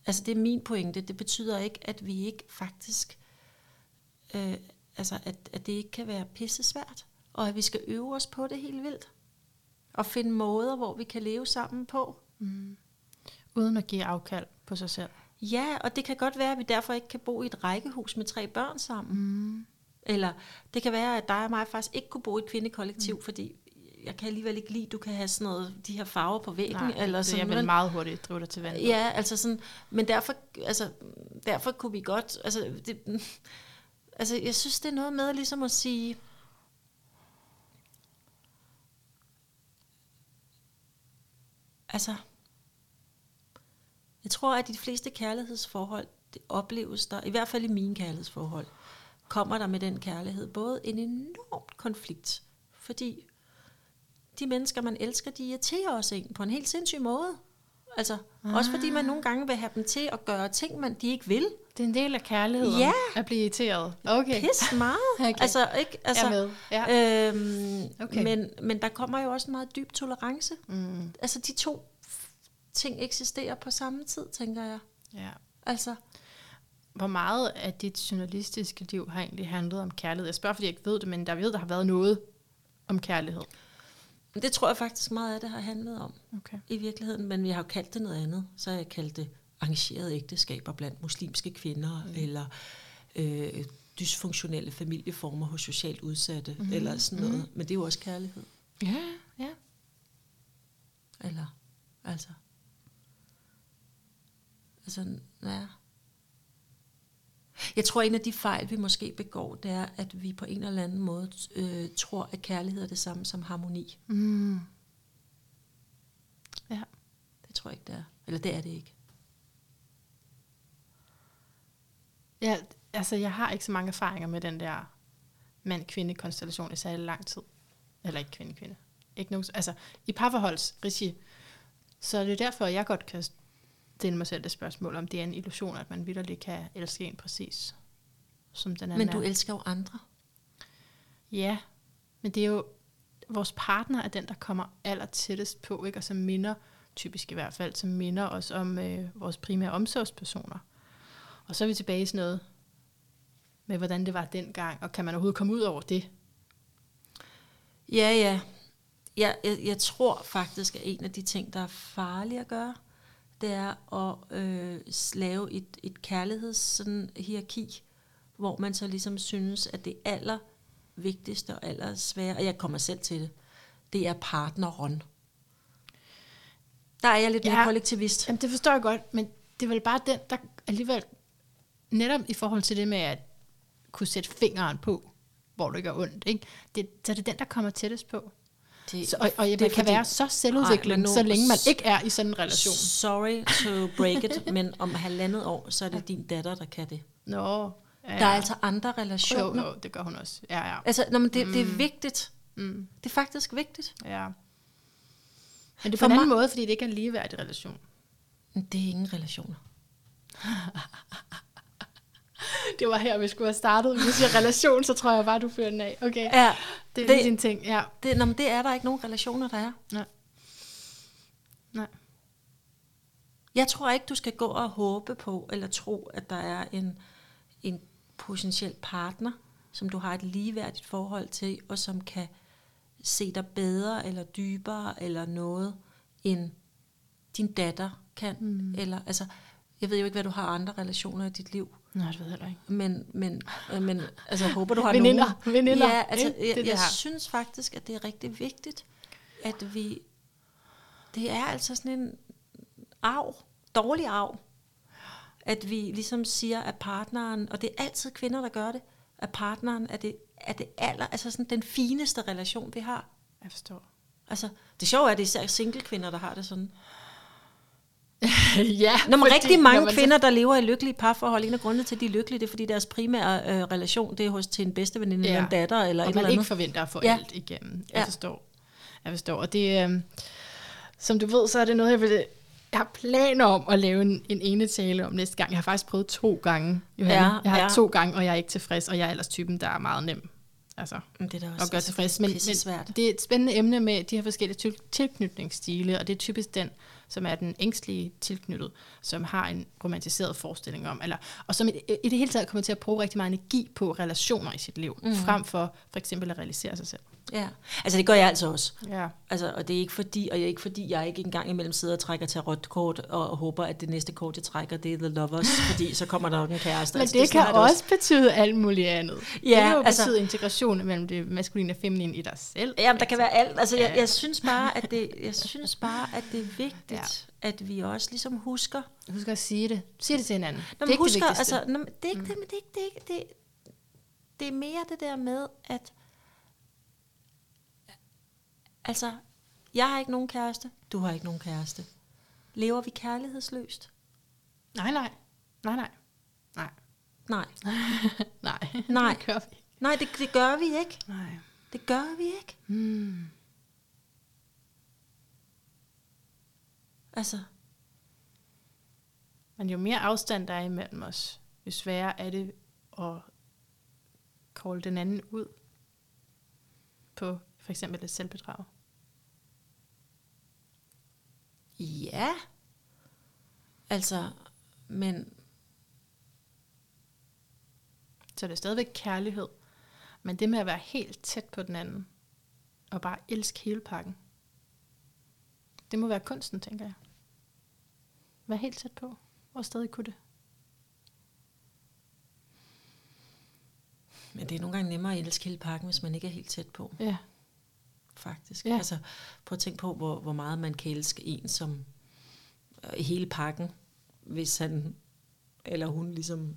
altså det er min pointe, det betyder ikke, at vi ikke faktisk, øh, altså at, at det ikke kan være pisse svært, og at vi skal øve os på det helt vildt. Og finde måder, hvor vi kan leve sammen på. Uden at give afkald på sig selv. Ja, og det kan godt være, at vi derfor ikke kan bo i et rækkehus med tre børn sammen. Mm. Eller det kan være, at dig og mig faktisk ikke kunne bo i et kvindekollektiv, mm. fordi jeg kan alligevel ikke lide, du kan have sådan noget, de her farver på væggen. Nej, eller det sådan, er vel men- meget hurtigt drive dig til vandet. Ja, altså sådan, men derfor, altså, derfor kunne vi godt, altså, det, altså, jeg synes, det er noget med ligesom at sige, altså, jeg tror, at de fleste kærlighedsforhold, det opleves der, i hvert fald i mine kærlighedsforhold, kommer der med den kærlighed både en enormt konflikt, fordi de mennesker, man elsker, de irriterer os en på en helt sindssyg måde. Altså, ah. også fordi man nogle gange vil have dem til at gøre ting, man de ikke vil. Det er en del af kærligheden Ja. at blive irriteret. Okay. Pis meget. Okay. Altså, ikke? Altså, Jeg er med. Ja. Øhm, Okay. men, men der kommer jo også en meget dyb tolerance. Mm. Altså, de to ting eksisterer på samme tid, tænker jeg. ja. Altså, Hvor meget af dit journalistiske liv har egentlig handlet om kærlighed? Jeg spørger, fordi jeg ikke ved det, men der ved, der har været noget om kærlighed. det tror jeg faktisk meget af det har handlet om Okay. i virkeligheden. Men vi har jo kaldt det noget andet. Så har jeg kaldt det arrangerede ægteskaber blandt muslimske kvinder, mm. eller øh, dysfunktionelle familieformer hos socialt udsatte, mm. eller sådan noget. Men det er jo også kærlighed. Ja, ja. Eller, altså. Altså, ja. Jeg tror, en af de fejl, vi måske begår, det er, at vi på en eller anden måde øh, tror, at kærlighed er det samme som harmoni. Mm. Ja. Det tror jeg ikke, det er. Eller det er det ikke. Ja, altså jeg har ikke så mange erfaringer med den der mand-kvinde-konstellation i særlig lang tid. Eller ikke kvinde-kvinde. Ikke nogen, altså i parforholdsregi. Så det er derfor, jeg godt kan stille mig selv det spørgsmål, om det er en illusion, at man vitterligt kan elske en præcis, som den anden Men du er. elsker jo andre. Ja, men det er jo, vores partner er den, der kommer aller tættest på, ikke? og som minder, typisk i hvert fald, som minder os om øh, vores primære omsorgspersoner. Og så er vi tilbage i sådan noget med, hvordan det var dengang, og kan man overhovedet komme ud over det? Ja, ja. Jeg, jeg, jeg tror faktisk, at en af de ting, der er farlige at gøre, det er at øh, lave et, et kærligheds sådan, hierarki, hvor man så ligesom synes, at det aller vigtigste og aller svære, og jeg kommer selv til det, det er partneren. Der er jeg lidt ja, mere kollektivist. Jamen, det forstår jeg godt, men det er vel bare den, der alligevel, netop i forhold til det med at kunne sætte fingeren på, hvor det gør ondt, ikke? Det, så er det den, der kommer tættest på. Det, så, og, og det man kan fordi, være så selvudviklende, så længe man ikke er i sådan en relation. Sorry to break it, men om halvandet år, så er det din datter, der kan det. Nå, ja, ja. Der er altså andre relationer. Jo, jo, det gør hun også. Ja, ja. Altså, når man, det, mm. det er mm. vigtigt. Mm. Det er faktisk vigtigt. Ja. Men det er på For en anden måde, fordi det ikke er en ligeværdig relation. Det er ingen relationer. det var her, vi skulle have startet. Hvis siger relation, så tror jeg bare, du fører den af. Okay, ja, det er det, din ting. Ja. Det, nå, men det er der ikke nogen relationer, der er. Nej. Nej. Jeg tror ikke, du skal gå og håbe på, eller tro, at der er en, en potentiel partner, som du har et ligeværdigt forhold til, og som kan se dig bedre, eller dybere, eller noget, end din datter kan. Mm. Eller, altså, jeg ved jo ikke, hvad du har andre relationer i dit liv. Nej, det ved jeg ikke. Men, men, øh, men altså, jeg håber, du har veninder, nogen. Veninder, Ja, altså, det, jeg, det jeg synes faktisk, at det er rigtig vigtigt, at vi... Det er altså sådan en arv, dårlig arv, at vi ligesom siger, at partneren, og det er altid kvinder, der gør det, at partneren er det, er det aller, altså sådan den fineste relation, vi har. Jeg forstår. Altså, det sjove er, at det er især single kvinder, der har det sådan. ja, når man rigtig mange kvinder, der lever i lykkelige parforhold, en af grundene til, at de er lykkelige, det er, fordi deres primære øh, relation, det er hos til en bedste veninde ja. eller en datter. Eller og et man eller ikke forventer at få ja. alt igennem. Jeg ja. forstår. Jeg forstår. Og det, øh, som du ved, så er det noget, jeg vil jeg har planer om at lave en, en ene tale om næste gang. Jeg har faktisk prøvet to gange, Johanne. Ja, jeg har ja. to gange, og jeg er ikke tilfreds, og jeg er ellers typen, der er meget nem altså, det er da også at gøre tilfreds. Men, men det er et spændende emne med de her forskellige tilknytningsstile, og det er typisk den, som er den ængstlige tilknyttet, som har en romantiseret forestilling om, eller, og som i, i det hele taget kommer til at bruge rigtig meget energi på relationer i sit liv, mm. frem for for eksempel at realisere sig selv. Ja, altså det gør jeg altså også. Ja. Altså, og det er ikke fordi, og jeg er ikke fordi, jeg ikke engang imellem sidder og trækker til rødt kort, og håber, at det næste kort, jeg trækker, det er The Lovers, fordi så kommer der nok en kæreste. Men altså, det, det kan også, også betyde alt muligt andet. Ja, det kan jo altså, betyde integration mellem det maskuline og feminine i dig selv. Jamen, der kan være alt. Altså, jeg, jeg synes bare, at det, jeg synes bare, at det er vigtigt, ja. at vi også ligesom husker. Husker at sige det. Sig det til hinanden. Når det er husker, det altså, når, det er ikke mm. det, men det er ikke det, det, det, det er mere det der med, at Altså, jeg har ikke nogen kæreste, du har ikke nogen kæreste. Lever vi kærlighedsløst? Nej, nej. Nej, nej. Nej. Nej. nej. Nej. Det gør vi. Nej, det, det gør vi ikke. Nej. Det gør vi ikke. Hmm. Altså. Men jo mere afstand der er imellem os, jo sværere er det at kolde den anden ud på for eksempel et selvbedrag. Ja. Altså, men... Så det er stadigvæk kærlighed. Men det med at være helt tæt på den anden, og bare elske hele pakken, det må være kunsten, tænker jeg. Være helt tæt på, og stadig kunne det. Men det er nogle gange nemmere at elske hele pakken, hvis man ikke er helt tæt på. Ja faktisk. Ja. Altså, prøv at tænke på, hvor, hvor meget man kan elske en som øh, hele pakken, hvis han eller hun ligesom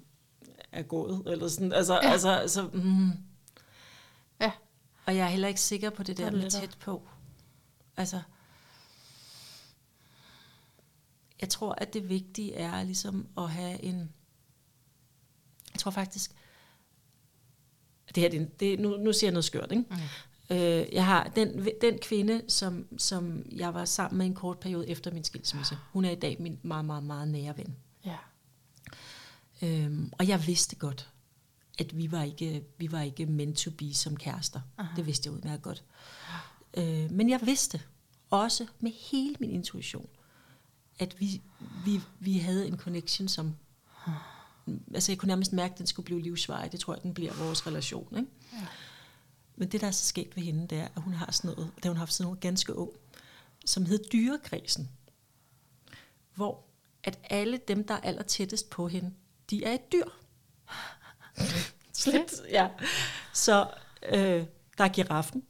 er gået. Eller sådan. Altså, ja. altså, altså, mm. ja. Og jeg er heller ikke sikker på det der med tæt på. Altså, jeg tror, at det vigtige er ligesom at have en... Jeg tror faktisk... Det her, det, det, nu, nu siger jeg noget skørt, ikke? Okay. Øh, jeg har den, den kvinde, som, som jeg var sammen med en kort periode efter min skilsmisse. Hun er i dag min meget, meget, meget nære ven. Ja. Øhm, og jeg vidste godt, at vi var ikke, vi var ikke meant to be som kærester. Aha. Det vidste jeg udmærket godt. Øh, men jeg vidste også med hele min intuition, at vi, vi, vi havde en connection, som... Altså jeg kunne nærmest mærke, at den skulle blive livsvarig. Det tror jeg, den bliver vores relation. Ikke? Ja. Men det, der er så skægt ved hende, det er, at hun har sådan noget, da hun har haft sådan noget ganske ung, som hed dyrekredsen. Hvor at alle dem, der er aller tættest på hende, de er et dyr. Slet, ja. Så øh, der er giraffen,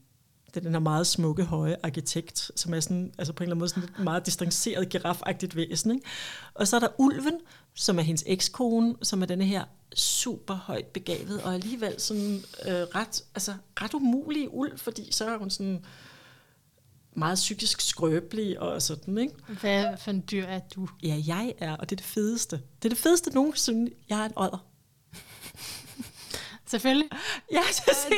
det er den her meget smukke, høje arkitekt, som er sådan, altså på en eller anden måde sådan et meget distanceret, girafagtigt væsen. Ikke? Og så er der ulven, som er hendes ekskone, som er denne her super højt begavet, og alligevel sådan øh, ret, altså, ret umulig ulv, fordi så er hun sådan meget psykisk skrøbelig og sådan, ikke? Hvad for en dyr er du? Ja, jeg er, og det er det fedeste. Det er det fedeste nogensinde. Jeg er en odder. Selvfølgelig. Ja, så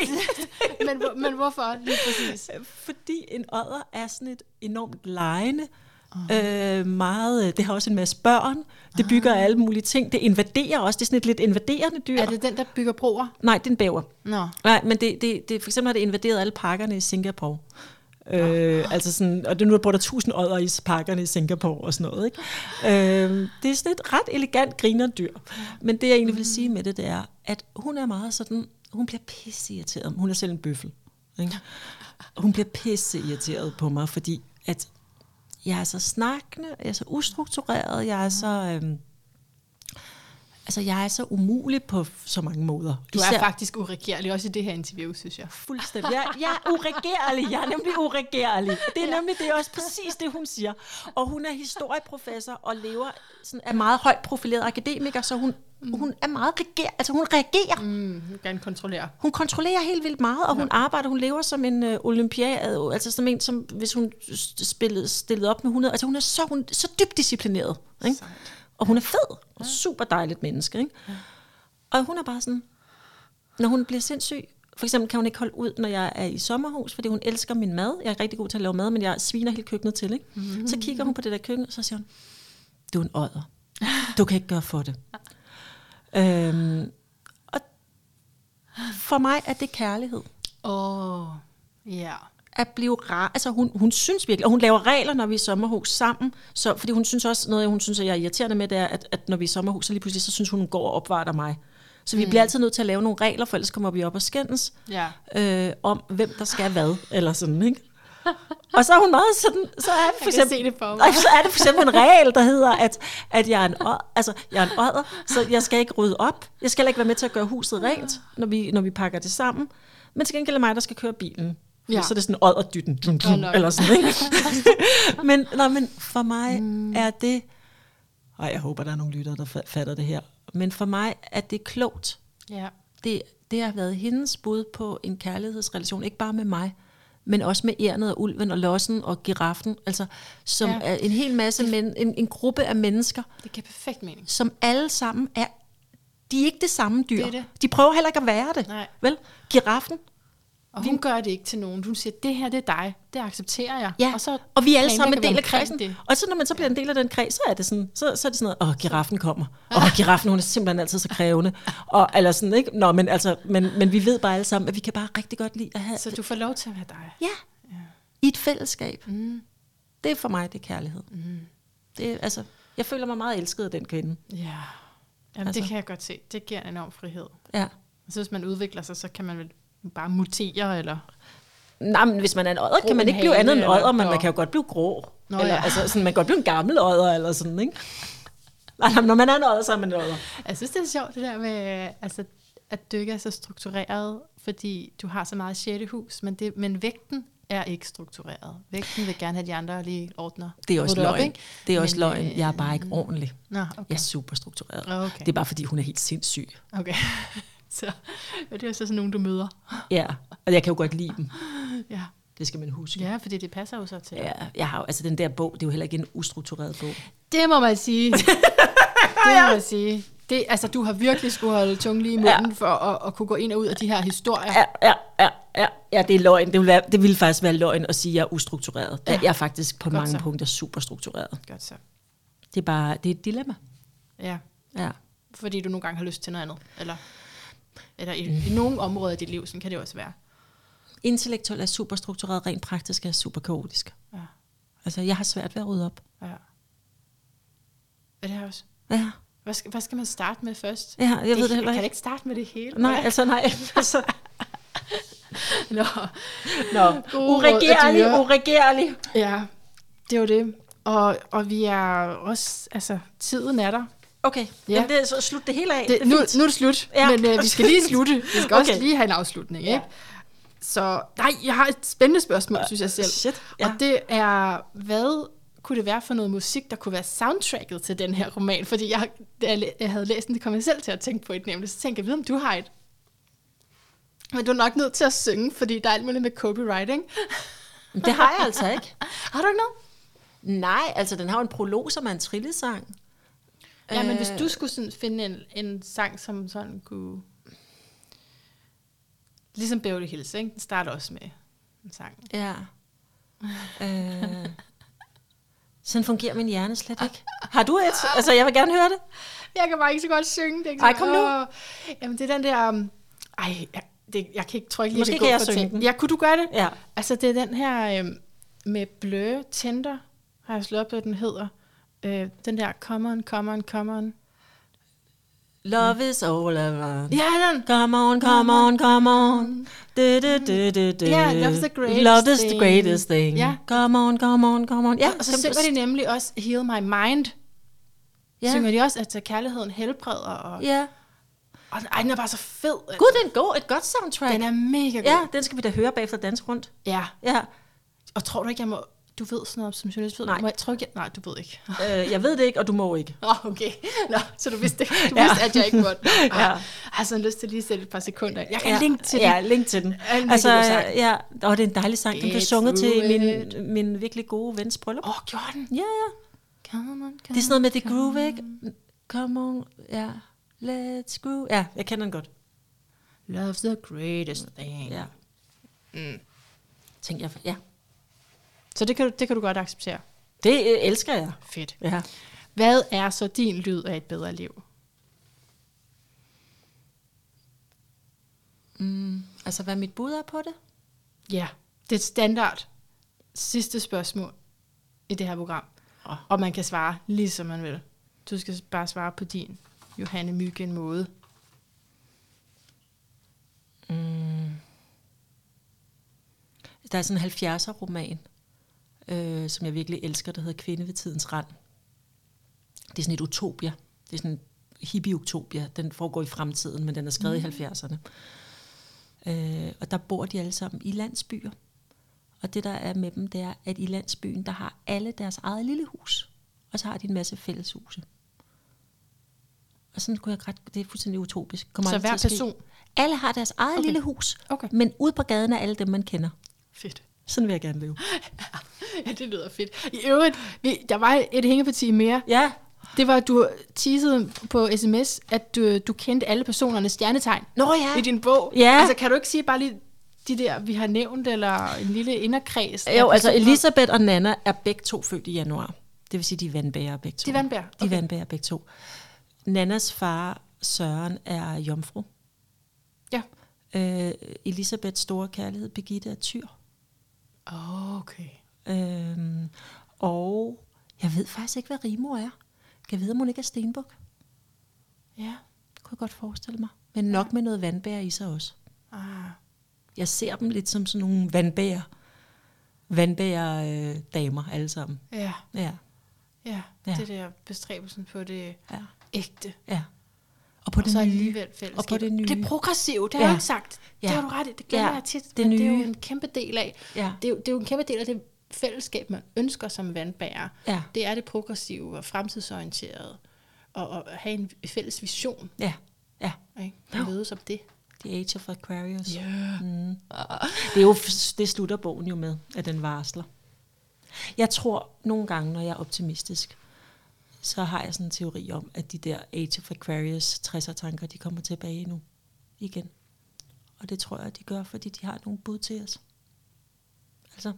men, men hvorfor lige præcis? Fordi en odder er sådan et enormt lejende, Uh-huh. Øh, meget, det har også en masse børn. Det bygger uh-huh. alle mulige ting. Det invaderer også. Det er sådan et lidt invaderende dyr. Er det den, der bygger broer? Nej, det er en bæver. Nå. Nej, men det, det, det, for eksempel har det invaderet alle parkerne i Singapore. Øh, altså sådan, og det nu bor der tusind odder i parkerne i Singapore og sådan noget. Ikke? Øh, det er sådan et ret elegant grinerdyr. Men det jeg egentlig vil sige med det, det er, at hun er meget sådan, hun bliver pisse irriteret. Hun er selv en bøffel. Ikke? Hun bliver pisse irriteret på mig, fordi at jeg er så snakkende, jeg er så ustruktureret, jeg er så... Øh, altså, jeg er så umulig på så mange måder. Du er Især, faktisk uregerlig, også i det her interview, synes jeg. Fuldstændig. Jeg, jeg er uregerlig. Jeg er nemlig uregerlig. Det er nemlig det er også præcis det, hun siger. Og hun er historieprofessor og lever sådan, er meget højt profileret akademiker, så hun, mm. hun er meget reger, altså hun reagerer. Mm, hun kan kontrollere. Hun kontrollerer helt vildt meget, og hun ja. arbejder, hun lever som en uh, olympiad, altså som en, som hvis hun spillede, stillede op med 100, altså hun er så, hun, så dybt disciplineret. Ikke? Sejt. Og hun er fed, og super dejligt menneske. Ikke? Og hun er bare sådan, når hun bliver sindssyg, for eksempel kan hun ikke holde ud, når jeg er i sommerhus, fordi hun elsker min mad. Jeg er rigtig god til at lave mad, men jeg sviner helt køkkenet til. Ikke? Mm-hmm. Så kigger hun på det der køkken, og så siger hun, du er en ådder. Du kan ikke gøre for det. øhm, og for mig er det kærlighed. Åh, oh, ja. Yeah at blive rar. Altså hun, hun synes virkelig, og hun laver regler, når vi er i sommerhus sammen, så, fordi hun synes også, noget hun synes, at jeg er irriterende med, det er, at, at når vi er i sommerhus, så lige pludselig, så synes hun, hun går og opvarter mig. Så vi mm. bliver altid nødt til at lave nogle regler, for ellers kommer vi op og skændes ja. øh, om, hvem der skal hvad, eller sådan, ikke? og så er hun meget sådan, så er det for eksempel, det for mig. så er det for eksempel en regel, der hedder, at, at jeg, er en odder, altså, jeg er en odder, så jeg skal ikke rydde op. Jeg skal ikke være med til at gøre huset rent, når vi, når vi pakker det sammen. Men til gengæld er mig, der skal køre bilen. Ja. Så er det sådan odderdytten, dun, oh, eller sådan, ikke? men, nej, men for mig mm. er det, og jeg håber, der er nogle lyttere, der fatter det her, men for mig er det klogt. Ja. Det, det har været hendes bud på en kærlighedsrelation, ikke bare med mig, men også med ærnet og ulven og lossen og giraffen, altså som ja. er en hel masse, men, en, en gruppe af mennesker. Det giver perfekt mening. Som alle sammen er, de er ikke det samme dyr. Det det. De prøver heller ikke at være det. Nej. Vel? Giraffen, og hun gør det ikke til nogen. Hun siger, det her det er dig. Det accepterer jeg. Ja, og, så og vi er alle sammen en del af kredsen. Det. Og så når man så bliver en del af den kreds, så er det sådan, så, så er det sådan noget, åh, giraffen kommer. Åh, giraffen, hun er simpelthen altid så krævende. Og, eller sådan, ikke? Nå, men, altså, men, men vi ved bare alle sammen, at vi kan bare rigtig godt lide at have... Så du får lov til at være dig. Ja. ja. I et fællesskab. Mm. Det er for mig, det er kærlighed. Mm. Det, altså, jeg føler mig meget elsket af den kvinde. Ja. Jamen, altså. det kan jeg godt se. Det giver en enorm frihed. Ja. Så hvis man udvikler sig, så kan man vel bare mutere, eller... Nej, men hvis man er en odder, kan man ikke blive andet end odder, men man kan jo godt blive grå. Nå, eller, ja. altså, sådan, man kan godt blive en gammel odder, eller sådan, ikke? Nej, når man er en odder, så er man en odder. Jeg synes, det er sjovt, det der med, altså, at dykke er så struktureret, fordi du har så meget sjette hus, men, det, men vægten er ikke struktureret. Vægten vil gerne have de andre lige ordner. Det er også løgn. Op, ikke? Det er også men, løgn. Jeg er bare ikke ordentlig. Nå, okay. Jeg er super struktureret. Okay. Det er bare fordi, hun er helt sindssyg. Okay. Så ja, det er så sådan nogen, du møder. Ja, og jeg kan jo godt lide dem. Ja. Det skal man huske. Ja, fordi det passer jo så til. Ja, jeg har, altså den der bog, det er jo heller ikke en ustruktureret bog. Det må man sige. det må man sige. Det, altså, du har virkelig skulle holde tungen lige i munden ja. for at, at kunne gå ind og ud af de her historier. Ja, ja, ja, ja. ja det er løgn. Det vil, være, det vil faktisk være løgn at sige, at jeg er ustruktureret. Ja. Jeg er faktisk på Godt mange så. punkter super struktureret. Godt så. Det er bare, det er et dilemma. Ja. Ja. Fordi du nogle gange har lyst til noget andet, eller? Eller i, i nogle områder af dit liv, sådan kan det også være. Intellektuelt er super struktureret, rent praktisk er super kaotisk. Ja. Altså, jeg har svært ved at rydde op. Ja. Er det her også? Ja, Hvad skal, hvad skal man starte med først? ja jeg ved det heller Kan ikke. ikke starte med det hele? Nej, altså nej. Altså, Nå. Nå, uregerlig, er uregerlig. Ja, det er jo det. Og, og vi er også, altså, tiden er der. Okay, Ja. ja. men det er så slut det hele af. Det, er nu, fint. nu er det slut, ja. Men øh, vi skal lige slutte. Vi skal okay. også lige have en afslutning, ikke? Ja. Så nej, jeg har et spændende spørgsmål, synes jeg selv. Shit, Ja. Og det er, hvad kunne det være for noget musik, der kunne være soundtracket til den her roman? Fordi jeg, da jeg, havde læst den, det kom jeg selv til at tænke på et nemlig. Så tænkte jeg, ved, om du har et. Men du er nok nødt til at synge, fordi der er alt muligt med ikke? Men Det har jeg altså ikke. Har du ikke noget? Nej, altså den har jo en prolog, som er en trillesang. Ja, men hvis Øh, du skulle sådan finde en, en sang, som sådan kunne... Ligesom Beverly Hills, ikke? Den starter også med en sang. Ja. øh, sådan fungerer min hjerne slet ikke. Har du et? Altså, jeg vil gerne høre det. Jeg kan bare ikke så godt synge. Det er ikke Ej, kom nu. Åh. Jamen, det er den der... Um, ej, jeg, det, jeg kan ikke, tror ikke lige, Måske kan gå jeg synge ting. den. Ja, kunne du gøre det? Ja. Altså, det er den her um, med blø Tinder, har jeg slået op, hvad den hedder. Øh, den der, come on, come on, come on. Love is all around. Ja, den! Come on, come on, come on. Du, du, du, du, du. Ja, love's the greatest Love is the greatest thing. Ja. Come on, come on, come on. Ja, Og så synger de nemlig også Heal My Mind. Ja. Ja. Synger de også, at kærligheden helbreder. Og, Ja. og ej, den er bare så fed. altså. Gud, det er god, et godt soundtrack. Den er mega god. Ja, den skal vi da høre bagefter dans rundt. ja. Ja. Og tror du ikke, jeg må... Du ved sådan noget som journalist? Ved? Nej. Må jeg, jeg, nej, du ved ikke. Øh, jeg ved det ikke, og du må ikke. Åh, oh, okay. Nå, så du vidste, ikke. du Ja. vidste at jeg ikke måtte. Nå, Ja. ja. Jeg har sådan lyst til lige at sætte et par sekunder. Jeg kan ja. linke til Ja, den. link til den. Altså, virkelig god sang. ja, og det er en dejlig sang. Den blev Get sunget til min, min virkelig gode vens bryllup. Åh, oh, gjorde den? Ja, ja. Come on, come Det er sådan noget med det groove, ikke? Come on, ja. Let's groove. Ja, jeg kender den godt. Love's the greatest thing. Ja. Mm. Tænk jeg, ja. Så det kan, du, det kan du godt acceptere. Det øh, elsker jeg. Fedt. Ja. Hvad er så din lyd af et bedre liv? Mm, altså, hvad mit bud er på det? Ja, det er et standard sidste spørgsmål i det her program. Og man kan svare lige som man vil. Du skal bare svare på din Johanne Myggen måde. Mm. Der er sådan en 70'er roman, øh, som jeg virkelig elsker, der hedder Kvinde ved tidens rand. Det er sådan et utopia. Det er sådan en hippie-utopia. Den foregår i fremtiden, men den er skrevet mm. i 70'erne. Øh, og der bor de alle sammen i landsbyer. Og det der er med dem, det er, at i landsbyen, der har alle deres eget lille hus. Og så har de en masse fælleshuse. Og sådan kunne jeg ret, det er fuldstændig utopisk. Kommer Så hver person? Alle har deres eget okay. lille hus, Okay. men ude på gaden er alle dem, man kender. Fedt. Sådan vil jeg gerne leve. Ja, det lyder fedt. I øvrigt, vi, der var et hængeparti mere. Ja, Det var, at du teasede på sms, at du, du kendte alle personernes stjernetegn Nå ja. i din bog. Ja. Altså, kan du ikke sige bare lige de der, vi har nævnt, eller en lille inderkreds? Jo, altså? Elisabeth og Nana er begge to født i januar. Det vil sige, de er vandbærere begge to. De er vandbærere, De er okay. vandbærere begge to. Nannas far, Søren, er jomfru. Ja. Øh, Elisabeths store kærlighed, Birgitte, er tyr. Okay. Øhm, og jeg ved faktisk ikke, hvad Rimo er. Kan jeg vide, om hun ikke er stenbuk? Ja. Det kunne jeg godt forestille mig. Men nok med noget vandbær i sig også. Ah. Jeg ser dem lidt som sådan nogle vandbærer. Vandbærer øh, damer alle sammen. Ja. Ja, Ja. Ja. Det der bestræbelsen på det ja, ægte. ja. Og på Og det så nye. alligevel fællesskab. Og på det nye. Det er progressivt, det har Ja. jeg ikke sagt. Det Ja. har du ret i. Det glemmer Ja. jeg tit. Det men det er jo nye. en kæmpe del af. Ja. Det er, jo, det er jo en kæmpe del af det fællesskab, man ønsker som vandbærer. Ja. Det er det progressive og fremtidsorienterede. Og, og have en fælles vision. Ja, ja. Ikke? Og mødes om det. The Age of Aquarius. Yeah. Mm. Det, er jo, det slutter bogen jo med, at den varsler. Jeg tror nogle gange, når jeg er optimistisk, så har jeg sådan en teori om, at de der Age of Aquarius 60'er tanker, de kommer tilbage nu igen. Og det tror jeg, de gør, fordi de har nogle bud til os. Altså,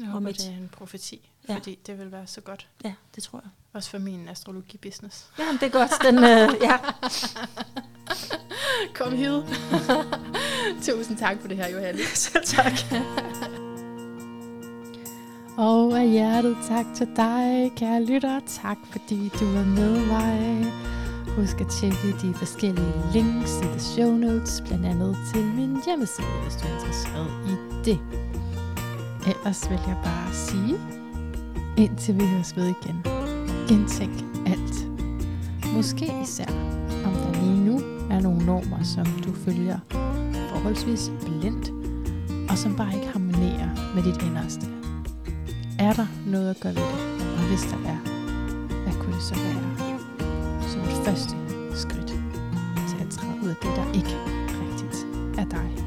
Jeg håber, et- det er en profeti, Ja. fordi det vil være så godt. ja, det tror jeg. Også for min astrologi-business. Ja, det er godt. Den, øh, ja. Kom hid. Tusind tak for det her, Johanne. Selv tak. Og af hjertet tak til dig, kære lytter. Tak fordi du var med mig. Husk at tjekke de forskellige links i the show notes, blandt andet til min hjemmeside, hvis du er interesseret i det. Ellers vil jeg bare sige, indtil vi høres ved igen. Gentænk alt. Måske især, om der lige nu er nogle normer, som du følger forholdsvis blindt, og som bare ikke harmonerer med dit inderste. Er der noget at gøre ved det? Og hvis der er, hvad kunne det så være som et første skridt til at træde ud af det, der ikke rigtigt er dig